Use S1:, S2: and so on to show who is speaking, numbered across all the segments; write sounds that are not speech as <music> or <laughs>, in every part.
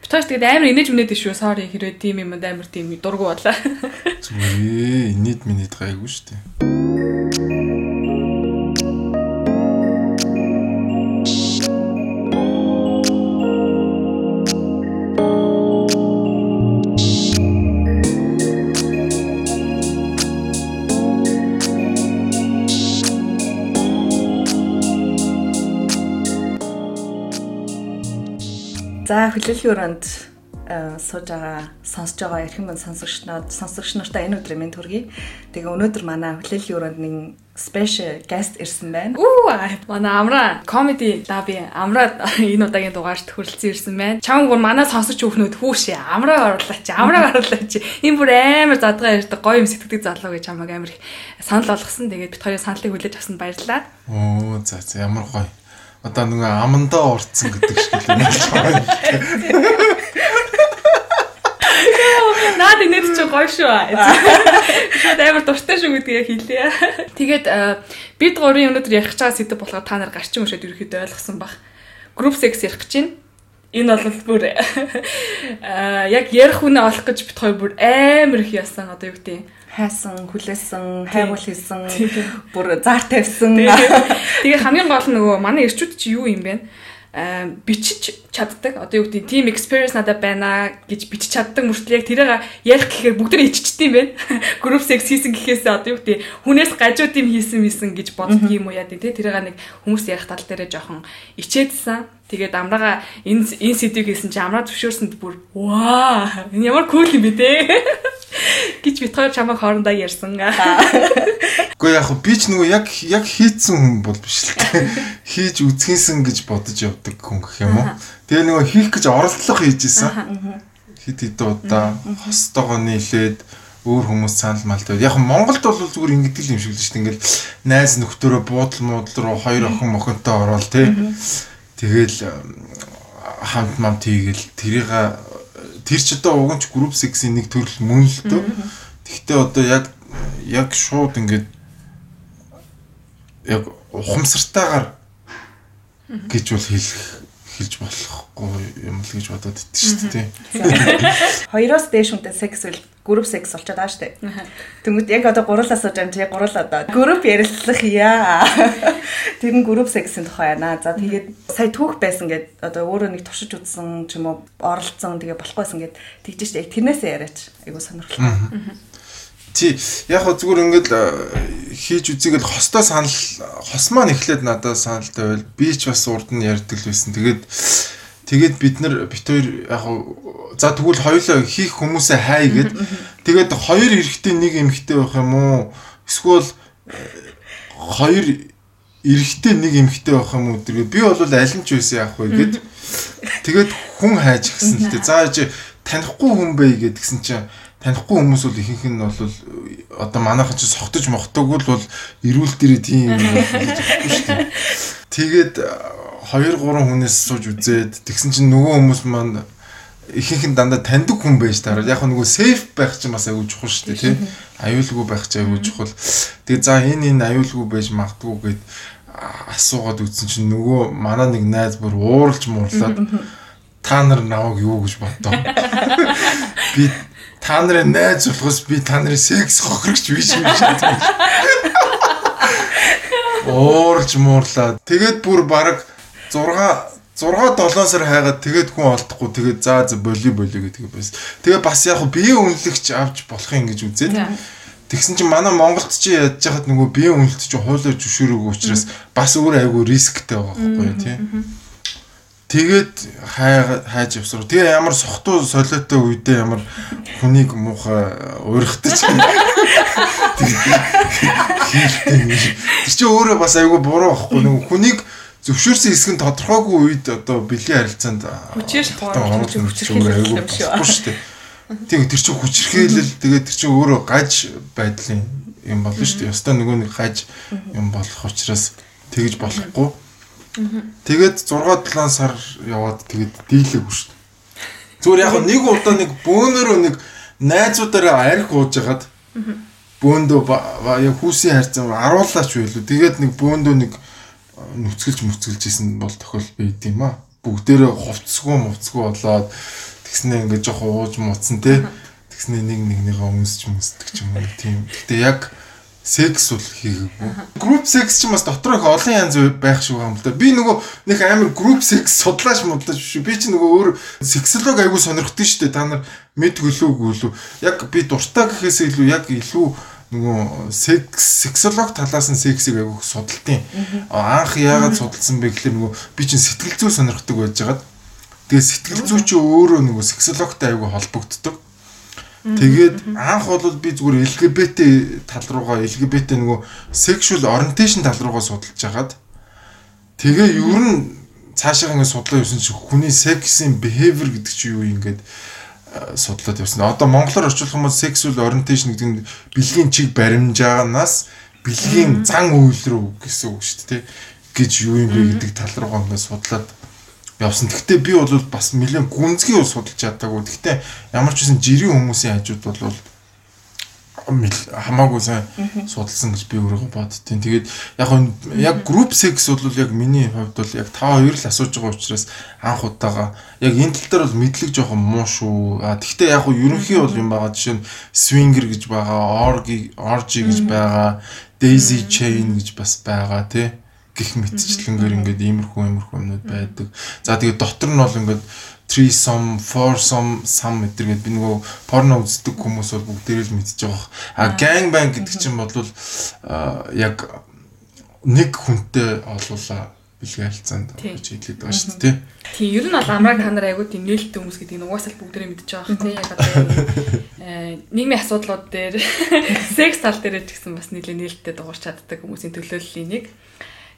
S1: Битгаш тэгээд амар инээж минээд шүү. Sorry хэрвээ тийм юм амар тийм дургу болоо.
S2: Зүгээр инээд минээд гайгүй шүү дээ.
S3: За хүлээлгийн өрөөнд сууж байгаа сонсож байгаа эрхэм мөн сонсогчнод сонсогч нартай энэ өдрийн мэнд хүргэе. Тэгээ өнөөдөр манай хүлээлгийн өрөөнд нэг special guest ирсэн байна.
S1: Үу манай Амра comedy lab-ийн Амра энэ удаагийн дугаарт хүрэлцэн ирсэн байна. Чам гур манай сонсогч хүүхнүүд хүүшээ Амраг оруулаач. Амраг оруулаач. Энэ бүр амар задгаа ярьдаг гоё юм сэтгэдэг залуу гэж хамаг амар их санал болгосон. Тэгээд бит хоёрын саналыг хүлээж авсанд баярлалаа.
S2: Оо за за ямар гоё. Одоо нөгөө амандаа урцсан гэдэг шиг л юм байна.
S1: Наад энэ ч гоё шүү. Шууд амар дуртай шүү гэдгийг хэлье. Тэгээд бид гурийн өнөөдөр ярих байгаа сэдв болохоор та нар гарчин өшөөд ерөөхдөө ойлгосон баг. Group sex ярих гэж байна. Энэ бол бүр яг ярих үнэ олох гэж бит хоёр бүр амар их яасан одоо юу гэдэг
S3: хайсан, хүлээсэн, хайгуул хийсэн, бүр зар тавьсан. <laughs>
S1: Тэгээ хамгийн гол нь нөгөө манай ирчүүд чи юу юм бэ? Аа бичиж чаддаг. Одоо юу гэдэг team experience надад байна гэж бичиж чаддаг мөртлөө яг тэрийг ярих гэхээр бүгд нь иччихдээ юм байна. <laughs> Group sex хийсэн гэхээс одоо юу гэдэг хүнээс гажууд юм хийсэн мисэн гэж боддог юм уу яа тий тэрийг нэг хүмүүс ярих тал дээрээ жоохон ичээдсэн. Тэгээд амраага энэ энэ сэдвийг хийсэн чи амраа зөвшөөрсөнд бүр ваа энэ ямар кул юм бэ те <laughs> гэж бит хоёр чамайг хоорондоо ярьсан.
S2: Гэхдээ яг би ч нөгөө яг яг хийцэн хүн бол биш л те хийж үзхийнсэн гэж бодож явдаг хүн гэх юм уу. Тэгээ нөгөө хийх гэж оролдлого хийж исэн. Хит хит удаа хостогоо нийлээд өөр хүмүүс санал мал тавь. Яг Монголд бол зүгээр ингэдэг юм шиг л шүү дээ. Ингээл найз нөхдөөрөө буудал муудал руу хоёр охин мохонтой ороод те Тэгэл хамт мамт хийгээл тэрийг тэр ч одоо уг нь ч group sex-ийн нэг төрөл мөн л дөө. Гэхдээ одоо яг яг шууд ингээд яг ухамсартайгаар гэж бол хэлэх хэлж болохгүй юм л гэж бодоод идэв шүү дээ.
S3: Хоёроос дээш хүнтэй секс бол group sex болчиход байгаа дээ. Тэнгүүд яг одоо гурлаа сууж байгаа чи гурал одоо group ярилцлах яа. Тэр нь group sex-ийн тухай байна. За тэгээд сая түүх байсан гэд одоо өөрөө нэг туршиж үзсэн ч юм уу оролцсон тэгээ болохгүйсэн гэд тэгж штэ тэрнээсээ яриач. Айгуу сонирхолтой.
S2: Тий, яг хөө зүгээр ингээд хийж үзийгэл хостой санал хос маань эхлээд надад санал тавил. Би ч бас урд нь ярьдаг л байсан. Тэгээд тэгээд бид нар бит хоёр яг за тэгвэл хоёулаа хийх хүмүүсээ хай гэд тэгээд хоёр эрэгтэй нэг эмэгтэй байх юм уу? Эсвэл хоёр эрэгтэй нэг эмэгтэй байх юм уу гэдэг. Би бол аль нь ч байсан яах вэ гэд. Тэгээд хүн хайж гисэн л дээ. За танихгүй хүн бай гэдгсэн чинь танихгүй хүмүүс бол ихэнх нь бол одоо манайхан ч согтож мохтойг бол эрүүл дээрээ тийм юм дээ. Тэгээд 2 3 хүнээс сууж үзээд тэгсэн чинь нөгөө хүмүүс маань ихэнх нь дандаа таньдаг хүн байж таараа яг нөгөө сейф байх чинь бас аюул чухал шүү дээ тий. Аюулгүй байх чинь аюул чухал. Тэгээд за энэ энэ аюулгүй байж магадгүй гэд асуугаад үзсэн чинь нөгөө манай нэг найз бүр ууралж муурлаад та нар наваг юу гэж боддоо. <laughs> Би та нарын найз болохоос би та нарын секс хохирогч биш юм шиг. Уурж муурлаа. Тэгээд бүр баг 6 6 7 сар хайгаад тэгээд хүн олдохгүй тэгээд заа за боли боли гэдэг байсан. Тэгээ бас яг бие үнэлэгч авч болох юм гэж үзээд. Тэгсэн чинь манай Монголд чи ядж хахад нөгөө бие үнэлт чи хуулиар зөвшөөрөөгүй учраас бас өөр айгүй рисктэй байгаа байхгүй тийм. Тэгээд хайж явсруу. Тэгээ ямар сохтуу солиотой үедээ ямар хүнийг муухай уурхдаг ч. <laughs> Тэр чи өөрөө бас айгүй буруу байхгүй нөгөө хүнийг зөвшөөрсөн хэсэг нь тодорхойгүй үед одоо бэлгийн харилцаанд
S1: хүчээр хаваад
S2: хүчээр айгүй болохгүй шүү дээ. Тийм тэр чинь хүчрхээлэл тэгээд тэр чинь өөрөө гаж байдлын юм болно шүү дээ. Ястаа нөгөө нэг гаж юм болох учраас тэгж болохгүй. Тэгээд 6 7 сар яваад тэгээд дийлээгүй шүү дээ. Зүгээр яг нэг удаа нэг бөөнөрөө нэг найзуудаараа арх ууж хагаад бөөндөө яг хүүсийн хайрцан аруулаач байлуу. Тэгээд нэг бөөндөө нэг нүцгэлж мүцгэлж исэн бол тохиол байд юм аа. Бүгдээрээ хувцсгүй мувцгүй болоод Тэгснээ ингээд жоох ууж муцсан те. Тэгснээ нэг нэгнийгээ өмсч өмсдөг ч юм уу тийм. Гэтэ яг секс бол хийгээгүй. Group sex ч бас дотор их олон янз байх шиг юм л да. Би нөгөө нэг амар group sex судлаач мудлаач шүү. Би ч нөгөө өөр сексолог айгуу сонирхдаг шүү дээ. Та нар мэдгүй лүү гүйлүү. Яг би дуртай гэхээс илүү яг илүү нөгөө секс сексолог талаас нь сексийг айгуу судалтын. Анх яагаад судалсан бэ гэхэлэр нөгөө би чинь сэтгэл зүй сонирхдаг байж байгаад тэгээ сэтгэл зүй чи өөрөө нөгөө сексологтой айгуу холбогддог. Тэгээд анх бол би зүгээр LGBT тал руугаа LGBT нөгөө sexual orientation тал руугаа судалж хагаад тэгээ ер нь цаашаа ингэ судлаа явсан чи хүний сексийн behavior гэдэг чи юу юм ингээд судлаад явсан. Одоо монголоор орчуулах юм бол sexual orientation гэдэг нь бэлгийн чиг баримжаагаас бэлгийн зан үйл рүү гэсэн үг шүү дээ. гэж юу юм бэ гэдэг тал руугаа ингээд судлаад явсан. Гэхдээ би бол бас нэлээд гүнзгий бол судалж чадаагүй. Гэхдээ ямар ч үсэн жирийн хүмүүсийн хажууд бол хамаагүй сайн судалсан гэж би өөрөө боддtiin. Тэгээд яг яг group sex бол яг миний хувьд бол яг та хоёр л асууж байгаа учраас анх удаага яг энэ тал дээр бол мэдлэг жоохон муу шүү. А тэгвэл яг ерөнхий бол юм байгаа жишээ нь swinger гэж байгаа, orgy orgy гэж байгаа, daisy chain гэж бас байгаа тий. Гих мэтчлэнгээр ингээд иймэрхүү иймэрхүү юмнууд байдаг. За тэгээд дотор нь бол ингээд threesome, foursome, some гэдэргээд би нөгөө порно үздэг хүмүүс бол бүгдээрээ л мэдчихэж байгаа. А gang bang гэдэг чинь бол яг нэг хүнтэй олуулаа бэлгээ харилцаанд орж хэлээд байгаа шүү дээ.
S1: Тийм, ер нь бол амраг та нар айгуу тийм нээлттэй хүмүүс гэдэг нь угаасаа бүгдээрээ мэдчихэж байгаа хэрэг тийм яг одоо <laughs> э, нийгмийн асуудлууд дээр <laughs> секс тал дээр ч гэсэн бас нэлээд нээлттэй дуурч чаддаг хүмүүсийн төлөөллийн нэг.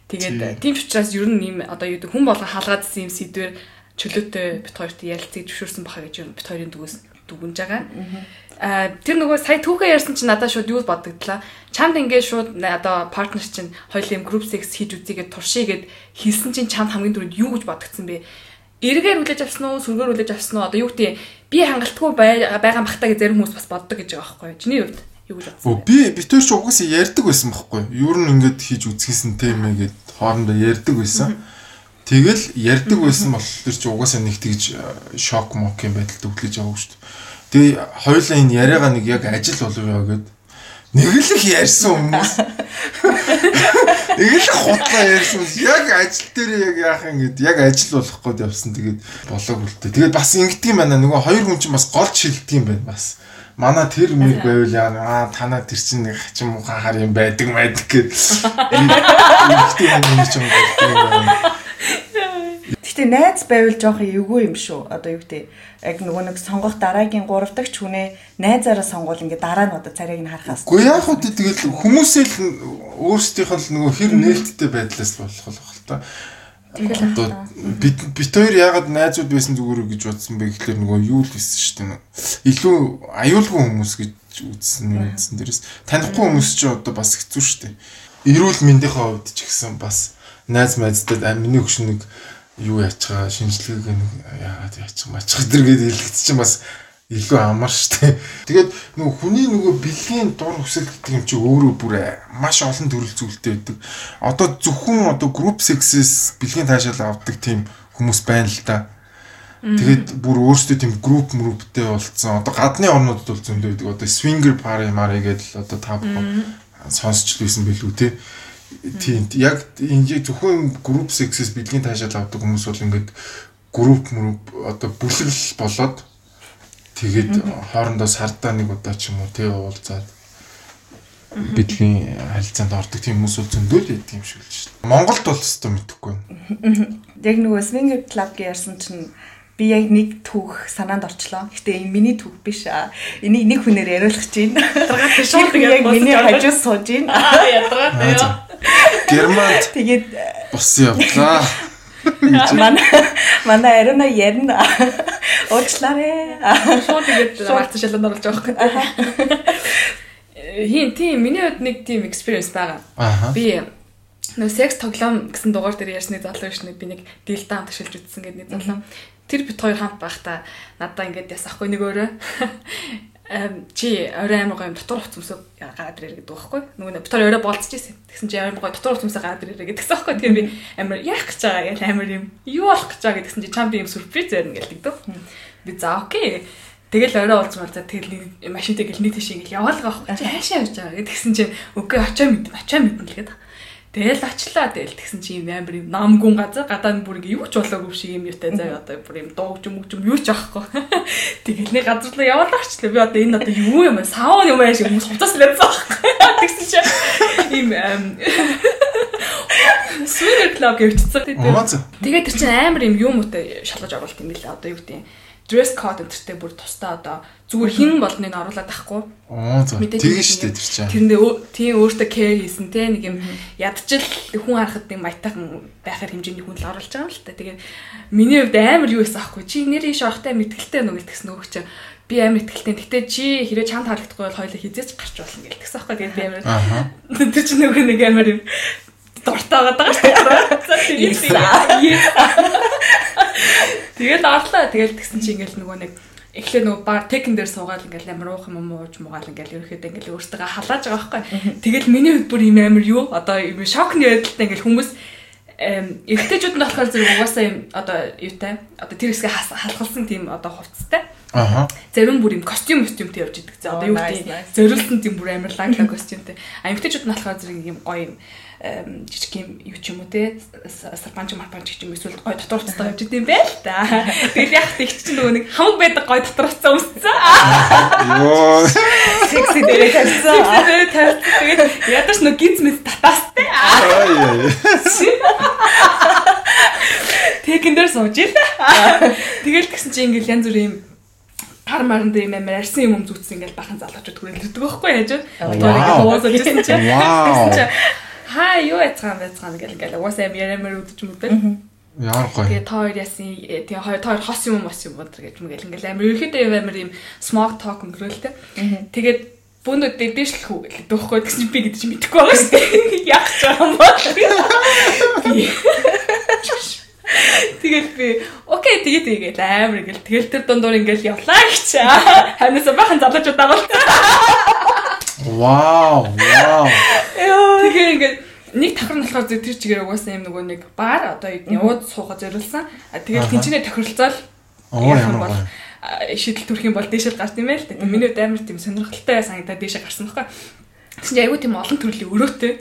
S1: Тэгээд тийм ч учраас ер нь ийм одоо юу гэдэг хүн болгон хаалгаадсан юм сэдвэр чөлөөтэй бит хоёрт ярилцгийг зөвшөөрсөн баха гэж бит хоёрын дүгээс дүгнж байгаа. Аа тэр нөгөө сая түүхээ ярьсан чинь надад шууд юу бодогдлаа. Чамд ингээд шууд одоо партнер чинь хоёулын group sex хийж үзьгээд туршийгээд хийсэн чинь чамд хамгийн түрүүнд юу гэж бодогдсон бэ? эргээр хүлээж авсан уу, сүргээр хүлээж авсан уу? Одоо юу гэдэг би хангалтгүй байгаа махтаа гэж зарим хүмүүс бас боддог гэж байгаа байхгүй юу? Чиний хувьд юу гэж бодсон бэ?
S2: Би битүүр ч угаасаа ярьдаг байсан байхгүй юу? Юу н ингээд хийж үзгэсэн тийм ээ гэд хоорондоо ярьдаг байсан. Тэгэл ярьдаг байсан бол тэр чи угаасаа нэг тэгж шок мок юм байдал төвлөж яваа шүү дээ. Тэгээ хоёулаа энэ яриагаа нэг яг ажил болов яа гэд нэг л их ярьсан хүмүүс. Нэг л хутлаа ярьсан. Яг ажил дээр яг яах юм гээд яг ажил болох гээд явсан. Тэгээд болоог үлдээ. Тэгээд бас ингэдэг юм байна. Нөгөө хоёр хүн чинь бас голч шилдэг юм байна бас манай тэр мэг байвал яа аа танаа тэр чинь нэг хачин мухан хар юм байдаг майдаг гэд ихтэй юм юм байна.
S3: Гэтэ найз байвал жоохон эвгүй юм шүү. Одоо юу гэдэг яг нөгөө нэг сонгох дараагийн 3 дахь хүнээ найзаараа сонгуул ингээ дараа нь одоо царайг нь харахаас.
S2: Гэхдээ яг хөө тэгэл хүмүүсээ л өөрсдийнх нь нөгөө хэр нээлттэй байдлаас болох л та.
S3: Тэгэл
S2: одоо бид бит хоёр яагаад найзууд байсан зүгээр гэж бодсон бэ гэхэлэр нөгөө юу л байсан шүү дээ. Илүү аюулгүй хүмүүс гэж үзсэн үзсэн дээрээс танихгүй хүмүүс ч одоо бас хэцүү шүү дээ. Эрүүл мэндийнхээ хувьд ч гэсэн бас найз майзтад амины хөшнөг юу яачгаа шинжилгээг нэг яагаад яачих мачих дэр гээд хэлэгдэж чинь бас илүү амар штэ. <laughs> Тэгээд нөгөө хүний нөгөө бэлгийн дур хүсэл гэдэг юм чи өөрөө бүр маш олон төрөл зүйлтэй байдаг. Одоо зөвхөн одоо group sex-с бэлгийн таашаал авдаг тийм хүмүүс байна л да. Тэгээд бүр өөрсдөө тийм group move-тэй болцсон. Одоо гадны орнуудад бол зөндөө байдаг. Одоо swinger party mari гэдэл одоо та бүхэн сонсч лээсэн билүү те. Тийм яг энэ зөвхөн group sex-с бэлгийн таашаал авдаг хүмүүс бол ингээд group одоо бүлэгл болоод Тэгээд хоорондоо сардаа нэг удаа ч юм уу тий уулзаад бидний харилцаанд ордог тийм хүмүүс бол зөндөө л байдаг юм шиг л шүү дээ. Монголд бол өстой мэдэхгүй
S3: байна. Яг нөгөө Swinger Club гэж ярьсан чинь би яг нэг түүх санаанд орчлоо. Гэтэ энэ миний түүх биш аа. Энийг нэг хүнээр яриулах чинь.
S1: Ядаргатай шууд яг
S3: миний хажууд сууж байна.
S1: Аа ядаргатай.
S2: Германд
S3: тэгээд
S2: бус явлаа.
S3: Манай манай Арина ярина. Уучлаарай.
S1: Шууд ингэж март шаланд оруулж байгаа байхгүй. Хин тийм миний хувьд нэг тийм experience байгаа. Би нөө секс тоглоом гэсэн дугаар дээр ярьсны залуу биш нэг би нэг дилдан ташилж үтсэн гэдэг нэг залуу. Тэр бит хоёр хамт байхдаа надаа ингэж ясахгүй нэг өөрөө чи орой амар гоё дотор хувц өмсөө гараад ирээ гэдэг байхгүй нөгөө хоёр орой болцож ирсэн тэгсэн чи амар гоё дотор хувц өмсөө гараад ирээ гэдэгсэн байхгүй тэгэхээр би амар яах гэж байгаа яг амар юм юу болох гэж байгаа гэдгсэн чи чам би юм сүрприз ярина гэдэг дөө Би за окей. Тэгэл орой болж байгаа. Тэгэл машинтай гэл нэг тийш ингээл яваал байгаа байхгүй. Чи хаашаа явж байгаа гэдгсэн чинь үгүй очоо мэдэн очоо мэдэн л гэдэг. Тэгэл очлаа тэгэл тэгсэн чи юм амар юм намгүн газар гадаа нь бүр ингэ юу ч болоогүй шиг юм юутай заа одоо бүр юм дуугч юм юм юу ч аахгүй. <laughs> Тэгэл нэг газар руу яваад очлаа. Би одоо энэ одоо юу юм бэ? Саун юм аа шиг хүмүүс хувцас лээ заа. Тэгсэн чи ийм Swing club гэвчихсэн. Тэгээд тэр чинь амар юм юм uuтай шалгаж оруулт юм билээ. Одоо юу гэдэг юм dress code энтертэй бүр тусдаа одоо зүгээр хин болныг оруулаад тахгүй.
S2: Оо зөв. Тийм шүү дээ тэр чинь.
S1: Тэрэндээ тийм өөртөө care хийсэн те нэг юм ядчил хүн харахад нэг маятайхан байхаар хэмжээний хүн л оруулж байгаа юм л та. Тэгээ миний хувьд амар юу байсан аахгүй. Чи нэрийн шорхтой мэтгэлтэй нүгэл тэгсэн нөгөө чи би амар итгэлтэй. Гэтэ чи хэрэг чанд харагдахгүй бол хоёул хизээч гарч болно гэл тэгсэн аахгүй. Тэгээд би амар <laughs> тэр чинь нөгөө нэг амар юм дуртаагаад байгаа шүү дээ. Тэгээд орлоо. Тэгээд тэгсэн чи ингээл нөгөө нэг эхлээ нөгөө бар текэн дээр суугаад ингээл амар уух юм ууж муугаал ингээл ерөөхдөө ингээл өөртөө халааж байгаа байхгүй. Тэгэл миний хувьд бүр юм амар юу одоо юм шокны байдалтай ингээл хүмүүс эргэжүүд нь болохоор зэрэг угаасаа юм одоо юутай одоо тэр хэсгээ халахалсан тийм одоо хувцастай.
S2: Аха.
S1: Зарим бүр юм костюм костюмтэй явж идэг. За одоо юу гэдэг зориулсан тийм бүр амар ланглаг костюмтэй. А эмгтээчүүд нь болохоор зэрэг юм гоё юм жижиг юм юу ч юм уу те сарпанч марпанч гэж юм эсвэл гой дотор уцтай явж идэм байл та. <laughs> Тэгэл яг их чинь нөгөө нэг хамаг байдаг гой дотор уцтай өмссөн.
S2: Йоо.
S3: Секси дээрээ тавьсан.
S1: Секси дээрээ тавьсан. Тэгээд ядаж нөгөө гинц мэд татаастай. Тэгэн дээр сууж ил. Тэгэл тэгсэн чинь ингээл янз бүр юм гар маранд юм амар арсан юм зүтсэн ингээл бахан залуучууд хүрээлдэг байхгүй яаж вэ? Одоо ингээл уусаж ирсэн чинь. Тэгсэн чинь хаа юу яцгаан байцгаан гэл ингээл угаасаа юм ярэмэр үдэж мүдэл.
S2: Яар гоё.
S1: Тэгээ та хоёр яасан тэгээ хоёр та хоёр хос юм мос юм бодор гэж мэгэл ингээл амар ерөөхдөө юм амар юм small talk өнгөрөөлтэй. Тэгээд бүнд дэдэшлэх үү гэх дөөхгүй гэсэн би гэдэг чинь мэдэхгүй байгаа шүү дээ. <laughs> Яах ч юм бол. <laughs> Тэгэл би окей тэгээ тэгээд амар ингээл тэгэл тэр дундуур ингээл явлаа гэж. <laughs> Ханаас бахан залуучууд дагуулсан.
S2: Вау, вау.
S1: Тэгэхээр ингээд нэг тахар нь болохоор тэр чигээр угаасаа юм нөгөө нэг баар одоо ууд суухад зориулсан. Тэгээд тэнцэнэ тохиролцоол яах бол шийдэл төрөх юм бол дээшэл гарт юм байл. Тэгээд миний хувьд амар тийм сонирхолтой санагдаад дээшээ гарсан байхгүй. Тэгсэн чинь айгүй тийм олон төрлийн өрөөтэй.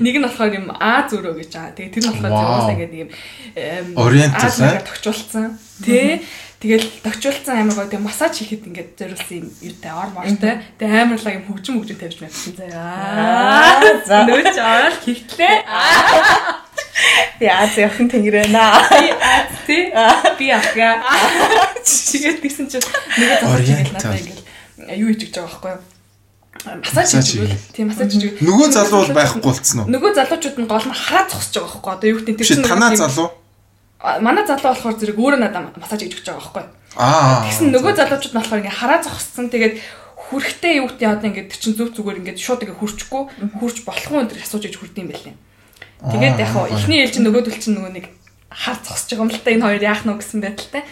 S1: Нэг нь болохоор юм А зөрөө гэж байгаа. Тэгээ тэр нь болохоор угаасаа ингээд юм
S2: ориентал
S1: тогтчулсан. Тэ Тэгэл тохиолдсон амар гоё тэг массаж хийхэд ингээд зориулсан юм юутай ор мортой. Тэг амарлаа юм хөгжим хөгжим тавьж байсан заяа. За нөөч орол хийхлээ. Би аз явахын тэнгэрэнэ. Би аз тий. Би ахга. Чигээд тэгсэн чинь нэг зогсож ингээд надад ингээд юу хийж байгаа байхгүй юу? массаж хийдэг. Тийм массаж хийдэг.
S2: Нөгөө залуу бол байхгүй болцсон уу?
S1: Нөгөө залуучууд нь гол нь хараа зогсож байгаа байхгүй юу? Одоо юу гэдэг
S2: чинь танаа залуу
S1: манай залуу болохоор зэрэг өөрөө надад массаж хийж өгч байгаа байхгүй.
S2: Аа.
S1: Тэгсэн нөгөө залуучууд нь болохоор ингээ хараа зогссон. Тэгээд хүрхтээ юу гэдэг одоо ингээ тэр чин зүг зүгээр ингээ шууд ингээ хүрчгүй хүрч болохгүй энэ төр асууж иж хүрдэм байлээ. Тэгээд яг хаа эхний ээлжин нөгөөдөл чин нөгөө нэг хар зогсож байгаа юм л та энэ хоёр яах нь гэсэн байдалтай.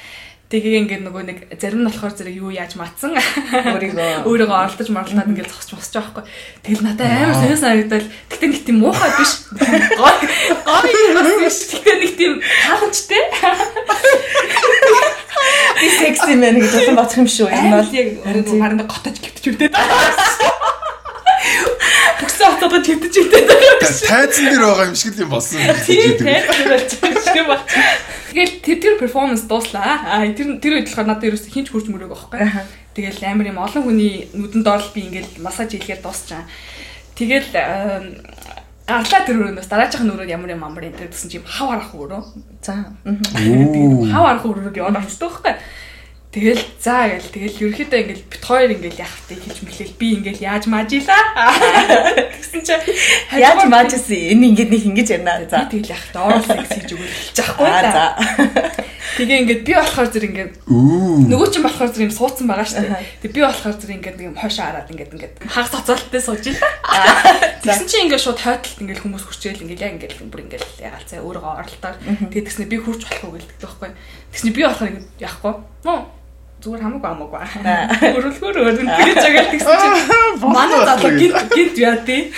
S1: Тэгээ ингээд нөгөө нэг зарим нь болохоор зэрэг юу яаж матсан өөрийгөө өөрийгөө оролдож моролдоод ингээд зогсож босч байгаа хгүй. Тэгэл надад амар сонир санагдал. Гэтэ нэг тийм муухай биш. Гой гой юм биш. Гэтэ нэг тийм тааламжтай.
S3: Би секси мэн гэж бодсон бодох юм шүү.
S1: Энэ бол яг харин готож гівтж үтээд байгаа. Бүгсэн хатаад твитэж идэв.
S2: Тайзан дээр байгаа юм шиг л юм болсон.
S1: Тийм тайзан дээр болчих юм бол. Тэгэл тэр перформанс дууслаа. Аа тэр тэр үед болохоор надад ерөөс хинч хурж мөрөөг байхгүй. Тэгэл амар юм олон хүний нүдэнд орол би ингээл массаж хийлгээр дуусчаа. Тэгэл гарлаа тэр өрөөнөөс дараачихын өрөөд ямар юм амар энэ гэсэн чим хав арах өрөө. За. Хав арах өрөөг яваад очдог байхгүй. Тэгэл за гэл тэгэл ерөөхдөө ингээл бит хоёр ингээл яхахтай хийж мэхлээл би ингээл яаж маажилаа. <laughs> Тэгсэн чи
S3: яаж маажсэн энэ ингээд нэг ингэж ярина.
S1: За тэгэл яхахтай оруулах хийж өгөх хэлж байхгүй за. Тэгээ ингээд би болохоор зэрэг ингээд нөгөө чинь болохоор зэрэг юм суудсан байгаа шүү дээ. Тэг би болохоор зэрэг ингээд нэг юм хойшоо хараад ингээд ингээд хаг цоцолттой сууж илаа. Тэгсэн чинь ингээд шууд хойтолт ингээд хүмүүс хурчээл ингээд яг ингээд бүр ингээд ягаал цаа өөрөө оролтоор тэгээ тэгснэ би хурч болох уу гэлдэг байхгүй. Тэгснэ би болохоор ингээд яахгүй. Нөө зүгээр хамаагүй хамаагүй. <laughs> Өрөлгөр өрнө гэж байгаа тэгсэн чинь. <laughs> Манай залуу гинт гинт яа тий.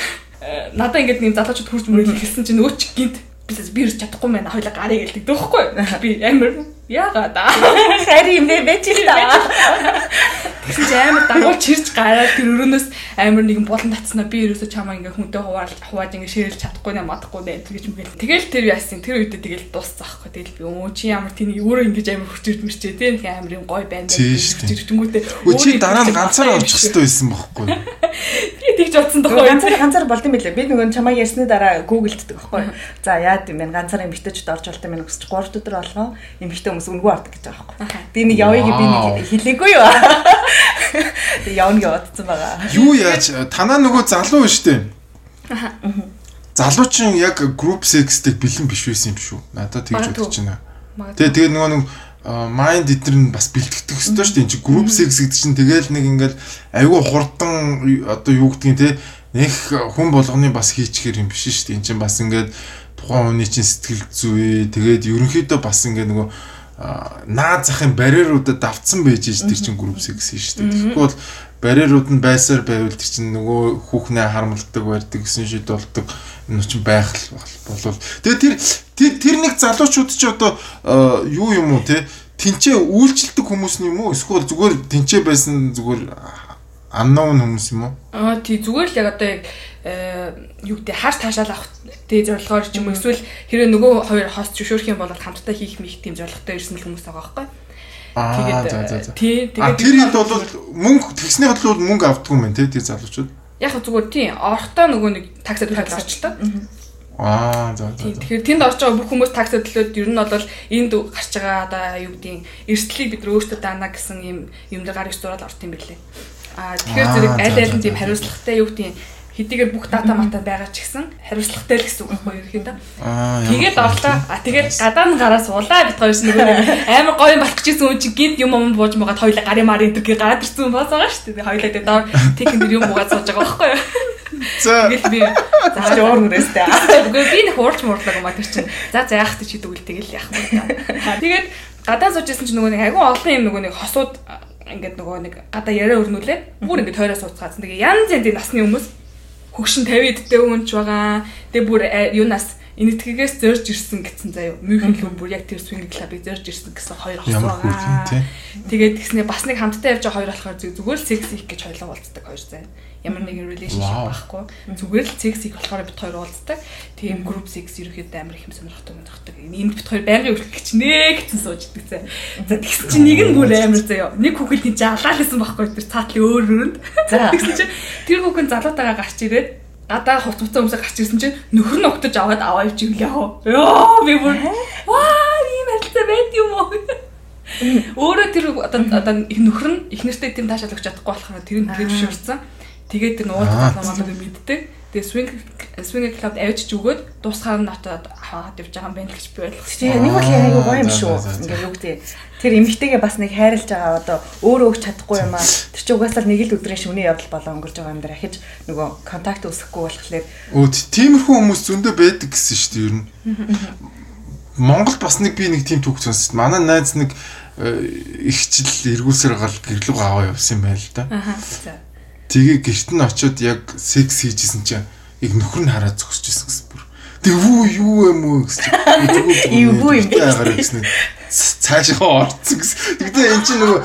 S1: Надаа ингээд нэг залуучууд хурж мөрөл хэлсэн чинь өөч гинт би би ирж чадахгүй мэн хоёлаа гарыг гэлдэг дөөхгүй би амар яагаад <laughs>
S3: хари юм бэ? Чи та.
S1: Тэгсэн чи амар дагуулж чирж гараад тэр өрөөнөөс амар нэгэн булан татснаа би ерөөсө чамаа ингээ хүнтэй хувааж хувааж ингээ ширэлж чадахгүй нэ мадахгүй нэ тэгэж мгил тэгэл тэр яасан тэр үедээ тэгэл дуусцаахгүй тэгэл би өө чи ямар тэнийг өөрөө ингэж амар хүчирд мэрчээ те нэг амар юм гой байна
S2: гэж
S1: тэнгүүтээ
S2: өө чи дараа нь ганцаараа очих хэрэгтэй. байсан бохоггүй <laughs>
S1: тэгж бодсон тохоо
S3: ганцаар ганцаар болд юм билээ би нөгөө чамаа ярьсны дараа гуглддаг байхгүй. За яад юм бэ? Ганцаар эмгтэйчд орж болтой минь өсч 3 өдөр болгоо эмгтэй хүмүүс үнгүү ордог гэж байгаа байхгүй. Би нэг явъя би нэг хэлээгүй юу? Тэг явна гэж бодсон байгаа.
S2: Юу яаж? Танаа нөгөө залуу шүү дээ. Залуучин яг group sex-тэй бэлэн биш байсан юм шүү. Надад тэгж бодож байна. Тэгээ тэгээ нөгөө нэг майнд эдгээр нь бас бэлтгэдэг өстой шүү дээ. Энд чи group sex гэдэг чинь тэгээл нэг ингээл айгүй хурдан одоо юу гэдгийг те нэг хүн болгоны бас хийчихэр юм биш шүү дээ. Энд чинь бас ингээд тухайн хүний чинь сэтгэл зүй тэгээд ерөнхийдөө бас ингээд нөгөө наад захын барьеруудад давцсан байж иж тэр чинь group sex шүү дээ. Тэгэхгүй бол барьерууд нь байсаар байвал тэр чинь нөгөө хүүхнээ харамлдаг барьдаг гэсэн шийд болдог энэ чинь байх болвол. Тэгээ тэр тэр нэг залуучууд ч одоо юу юм уу те? Тэнцээ үйлчлдэг хүмүүс юм уу? Эсвэл зүгээр тэнцээ байсан зүгээр unknown хүмүүс юм уу?
S1: Аа тий зүгээр л яг одоо яг юу гэдэг хааш таашаал авах тий зорилгоор ч юм уу. Эсвэл хэрэв нөгөө хоёр хост зөвшөөрөх юм бол хамтдаа хийх мих тийм зорилготой ирсэн л хүмүүс байгаа байхгүй?
S2: Тэгээд тий тэгээд тэр хэд бол мөнгө тэгсний бодлоо мөнгө авдгүй юм байна тий тэр залуучууд.
S1: Яг зүгээр тий орохдоо нөгөө нэг таксад төлөж орчлоо.
S2: Аа за за.
S1: Тэгэхээр тэнд орж байгаа бүх хүмүүс таксад төлөөд ер нь бол энд гарч байгаа одоо юу гэдгийг эрсдлийг бид өөрсдөө даана гэсэн юм юм дээр гарч зураад орт юм бэлээ. Аа тэгэхээр зэрэг аль аль нь тийм хариуцлагатай юу гэдгийг хэдийгээр бүх дата мата байгаа ч гэсэн хариуцлагатай л гэсэн үг байхгүй юу ерөөхдөө. Тэгээд орлоо. А тэгээд гадаа нь гараа суулаа бит хоёрс нэг <laughs> амар гоё болох гэсэн үн чи гид юм юм бууж магаад хоёлаа гарын мар энэ төр гараад ирсэн юм баасаа шүү дээ. Хоёлаа тэгээд доор техник юм буугаад сууж байгаа байхгүй юу.
S2: За.
S1: Тэгэл би <laughs>
S3: за уур нүрэстэй.
S1: Үгүй би нэг хуурч муурлаг юм а тэр чинь. За за яах гэж хийдэг үл тэгэл яах юм. Тэгээд гадаа сууж исэн чинь нөгөө нэг агуу олон юм нөгөө нэг хосууд ингээд нөгөө нэг гадаа яриа өрнүүлээ. Бүр ингээд тойроо сууцгаасан. Тэгээ янз янзын насны хүмүүс хөгшин 50 эдтэй хүнч байгаа. Тэгээ бүр э, юунаас энэтхгээс зорж ирсэн гэсэн заяа. Мюнхен л бүр яг тэр swing club-ыг зорж ирсэн гэсэн хоёр хос байгаа. Тэгээд тэгснэ бас нэг хамтдаа явж байгаа хоёр болохоор зүгээр л секс их гэж хоёлоо уулздаг хоёр заяа ямар нэгэн relationship байхгүй. Зүгээр л sex их болохоор бит хоёр уулздаг. Тийм group sex ерөөхдөө амар их юм сонирхдаг юм дагдаг. Энд бит хоёр байнгын үргэлж гिचнэ гэсэн сууж идэх зэ. За тэгсэн чинь нэг нь бүр амар заяа. Нэг хүүхэд тийч алаалсан байхгүй тэр цаатлын өөр өрөнд. За тэгсэн чинь тэр хүүхэн залуутайгаа гарч ирээд гадаа хувц хувцас өмсө гарч ирсэн чинь нөхөр нь өгтөж аваад аваа явж иглээ. Йоо би бүр ваа ийм харилцаа байд юм уу? Өөрөө тэр одоо одоо нөхөр нь их нэртэй тийм таашаал өгч чадахгүй болохоор тэр нь тэгээд зөвшөөрсөн. Тэгээд тэр уулзах намайг мэддэг. Тэгээ swing swing club авчиж өгөөд дуусгаар нь очоод аваад явж байгаа юм байна гэж би ойлгосон.
S3: Тийм нэг бол яг гоё юм шүү. Ингээ юу гэдэг тэр эмэгтэйгээ бас нэг хайрлаж байгаа одоо өөрөө өгч чадахгүй юм аа. Тэр чинь угаасаа нэг л өдрийн шөнийн явдал болоо өнгөрж байгаа юм дээр ахиж нөгөө контакт үүсэхгүй болохоор
S2: өө тиймэрхүү хүмүүс зөндөө байдаг гэсэн шүү дээ ер нь. Монголд бас нэг би нэг тийм түүх сонссон. Манай найз нэг э, ихчил эргүүлсээр гал гэрлэг аваа явсан юм байна л да.
S1: Аа. За
S2: Тэгээ гэрт нь очиод яг секс хийжсэн чинь яг нөхөр нь хараад зогсчихсэн гэсэн бүр. Тэг юу юм уу гэсэн чинь.
S3: Юу юм
S2: Цаашаа <laughs> орцсон гэсэн. Тэгтээ эн чинь нөгөө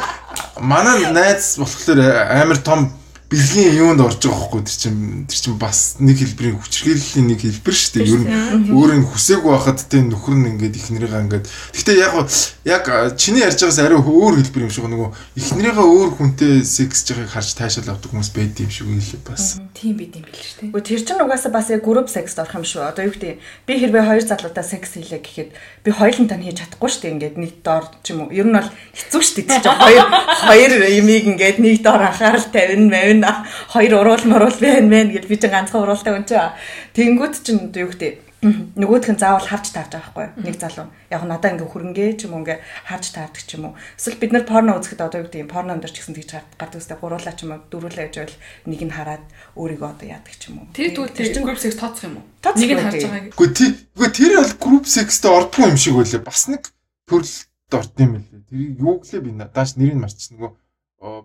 S2: манай найз болохоор амар том бэлгийн юунд орж байгаа хөөхгүй тэр чин тэр чин бас нэг хэлбэрийн хүчрхийллийн нэг хэлбэр шүү дээ. Ер нь өөр нь хүсээгүй байхад тэ нөхөр нь ингээд ихнэрийнхээ ингээд Гэхдээ яг яг чиний ярьж байгаас арай өөр хэлбэр юм шиг нөгөө ихнэрийнхээ өөр хүнтэй секс жихийг харж таашаал авдаг хүмүүс байд юм шиг үйл бас.
S1: Тийм байд юм шүү дээ.
S3: Гэхдээ тэр чин угаасаа бас яг group секст орох юм шүү. Одоо юу гэдэг би хэрвээ хоёр залуудаа секс хийлээ гэхэд би хоёулантай нь хийж чадахгүй шүү дээ. Ингээд нэг доор ч юм уу. Ер нь бол хэцүү шүү дээ. Хоёр <laughs> хоёр имийг ингээд нэг доор анхаарал тавина мавь байна. Хоёр уруул моруул байна мэн гэж би чинь ганцхан уруултай хүн чинь. Тэнгүүд чинь юу гэдэг? Нөгөөх нь заавал харж таарч байгаа байхгүй нэг залуу. Яг надаа ингээ хөрөнгөө ч юм уу ингээ харж таардаг ч юм уу. Эсвэл бид нар порно үзэхэд одоо юу гэдэг порно өндөр ч гэсэн тэгж гардаг үстэй гуруулаа ч юм уу дөрүүлээ гэж байвал нэг нь хараад өөрийгөө одоо яадаг ч юм уу.
S1: Тэр тэгвэл тэр чинь group sex тооцох юм уу?
S3: Нэг
S1: нь харж байгааг.
S2: Үгүй тий. Үгүй тэр бол group sex-тэй ордгүй юм шиг байлаа бас нэг төрөлд орд юм байлээ тэр юу гэлээ би надаас нэрийг марч нөгөө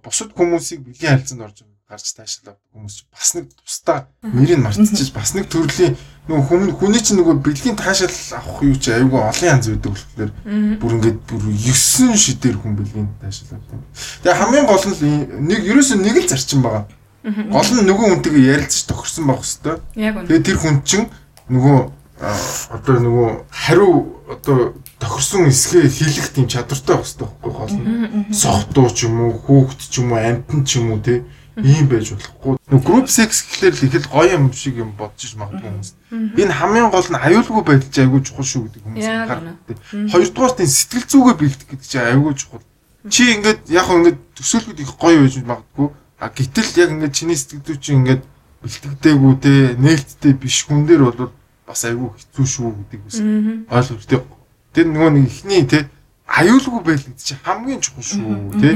S2: бусад хүмүүсийг бэлгийн харилцаанд орж гарч таашаал авдаг хүмүүс бас нэг тусдаа нэрийг мартчихж бас нэг төрлийн нөгөө хүн хүний чинь нөгөө бэлгийн таашаал авах юу чи айгүй олон янз байдаг болохоор бүр ингээд бүр 9 шидээр хүн бэлгийн таашаал авдаг. Тэгээ хамгийн гол нь нэг ерөөсөө нэг л зарчим байгаа. Гол нь нөгөө хүнтэйгээ ярилцаж тохирсон байх хэвээр. Тэгээ тэр хүн чинь нөгөө одоо нөгөө хариу одоо тохирсон эсгээ хийлэх тийм чадвартай байх хэрэгтэй байхгүй гол нь. Сохтуу ч юм уу, хүүхэд ч юм уу, амтэн ч юм уу те ийм байж болохгүй. Group sex гэхлээр л их л гоё юм шиг юм бодож магадгүй хүмүүс. Энэ хамгийн гол нь аюулгүй байдал чинь айгүй чухал шүү гэдэг хүмүүс анхаардаг. Хоёрдугаар тийм сэтгэл зүгээ бэлдэх гэдэг чинь айгүй чухал. Чи ингээд яг хөө ингээд төсөөлөхөд их гоё байж магадгүй. А гэтэл яг ингээд чиний сэтгэл зүй чинь ингээд бэлтгэдэггүй те нээлттэй биш хүн дээр бол бас айгүй хэцүү шүү гэдэг бас ойлгох те. Тэр нөгөө нэг ихний те аюулгүй байл гэдэг чинь хамгийн чухал шүү те.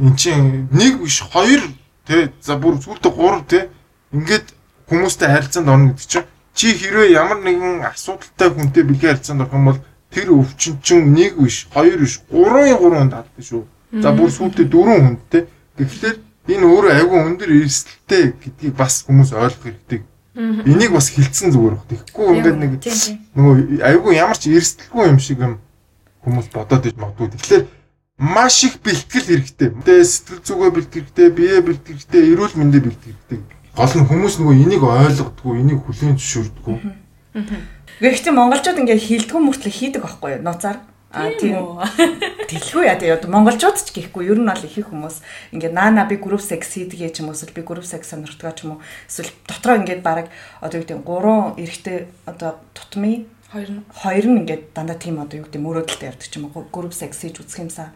S2: Энд чинь нэг биш хоёр те за бүр зүгтээ гурав те ингээд хүмүүстэй харилцаанд орно гэдэг чинь чи хэрвээ ямар нэгэн асуудалтай хүнтэй бэлгийн харилцаанд орох юм бол тэр өвчин чинь нэг биш хоёр биш гурван гурван татдаг шүү. За бүр сүүлдээ дөрвөн хүнтэй. Тэгэхээр энэ өөрөө айгүй өндөр эрсдэлтэй гэдгийг бас хүмүүс ойлгох хэрэгтэй. Энийг бас хилцэн зүгээр баг. Тэгэхгүй ингээд нэг нөгөө айгүй ямар ч эрсдэлгүй юм шиг юм хүмүүс бодоод иж магадгүй. Тэгэхээр маш их бэлтгэл хэрэгтэй. Тэгээ сэтгэл зүгөө бэлтгэх хэрэгтэй, биеэ бэлтгэх хэрэгтэй, эрүүл мэндэ бэлтгэх хэрэгтэй. Гол нь хүмүүс нөгөө энийг ойлгодгүй, энийг хүлээн зөвшөөрдөггүй.
S3: Гэхдээ монголчууд ингээд хилдэггүй мөртлөө хийдэг байхгүй юу? Нууцаар. А тийм Тэлгүй <laughs> яа тэгээ монголчууд ч гэхгүй ер нь бол их их хүмүүс ингээд наана би group sex хийдэг ч юм уу эсвэл би group sex сонирхдаг ч юм уу эсвэл дотроо ингээд баг одоо юу гэдэг гурван эрэгтэй одоо тутмын
S1: Хоёр нь.
S3: хоёр нь ингээд дандаа тийм одоо юу гэдэг мөрөөдөлтэй явдаг ч юм уу group sex хийж үзэх юмсан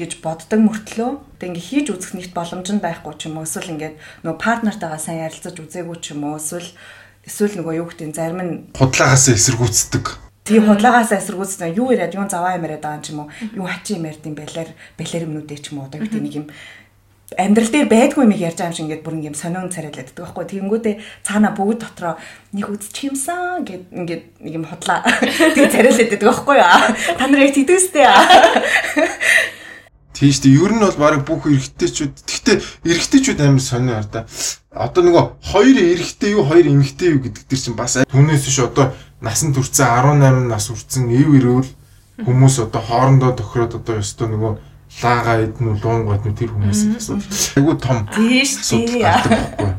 S3: гэж боддог мөртлөө тэг ингээ хийж үзэх нэгт боломж нь байхгүй ч юм уу эсвэл ингээд нөгөө партнертайгаа сайн ярилцаж үзээгүй ч юм уу эсвэл эсвэл нөгөө юу гэдэг зарим нь
S2: Худлаагаас эсэргүүцдэг.
S3: тийм худлагаас эсэргүүцсэн юу яриад юу заваа юм яриад байгаа юм ч юм уу юу хачи юм ярьд юм байлаар балер юмнуудээ ч юм уу одоо гэдэг нэг юм амьдрал дээр байдгүй юм ярьж байгаа юм шиг ингээд бүр ингээд сонион царайлаад байдаг байхгүй тэгэнгүүтээ цаана бүгд дотроо нэг үзчих юмсан гэд ингээд нэг юм хотлаа <laughs> тэг царайлаад байдаг байхгүй юу та нар яг тэдүүстэй
S2: Тийм шүү дээ. Ер нь бол баг бүх эрэгтэйчүүд. Гэхдээ эрэгтэйчүүд амар сонио ар да. Одоо нөгөө хоёр эрэгтэй юу, хоёр эмэгтэй юу гэдэг дэр чинь бас түүнээс ш одоо насан туршсан 18 нас хүрсэн ив ирүүл хүмүүс одоо хоорондоо тохироод одоо ёстой нөгөө лаага идэн луун гад тэр хүмүүсийн асуудал. Айгу том
S3: тийш
S2: асуудал
S3: тий.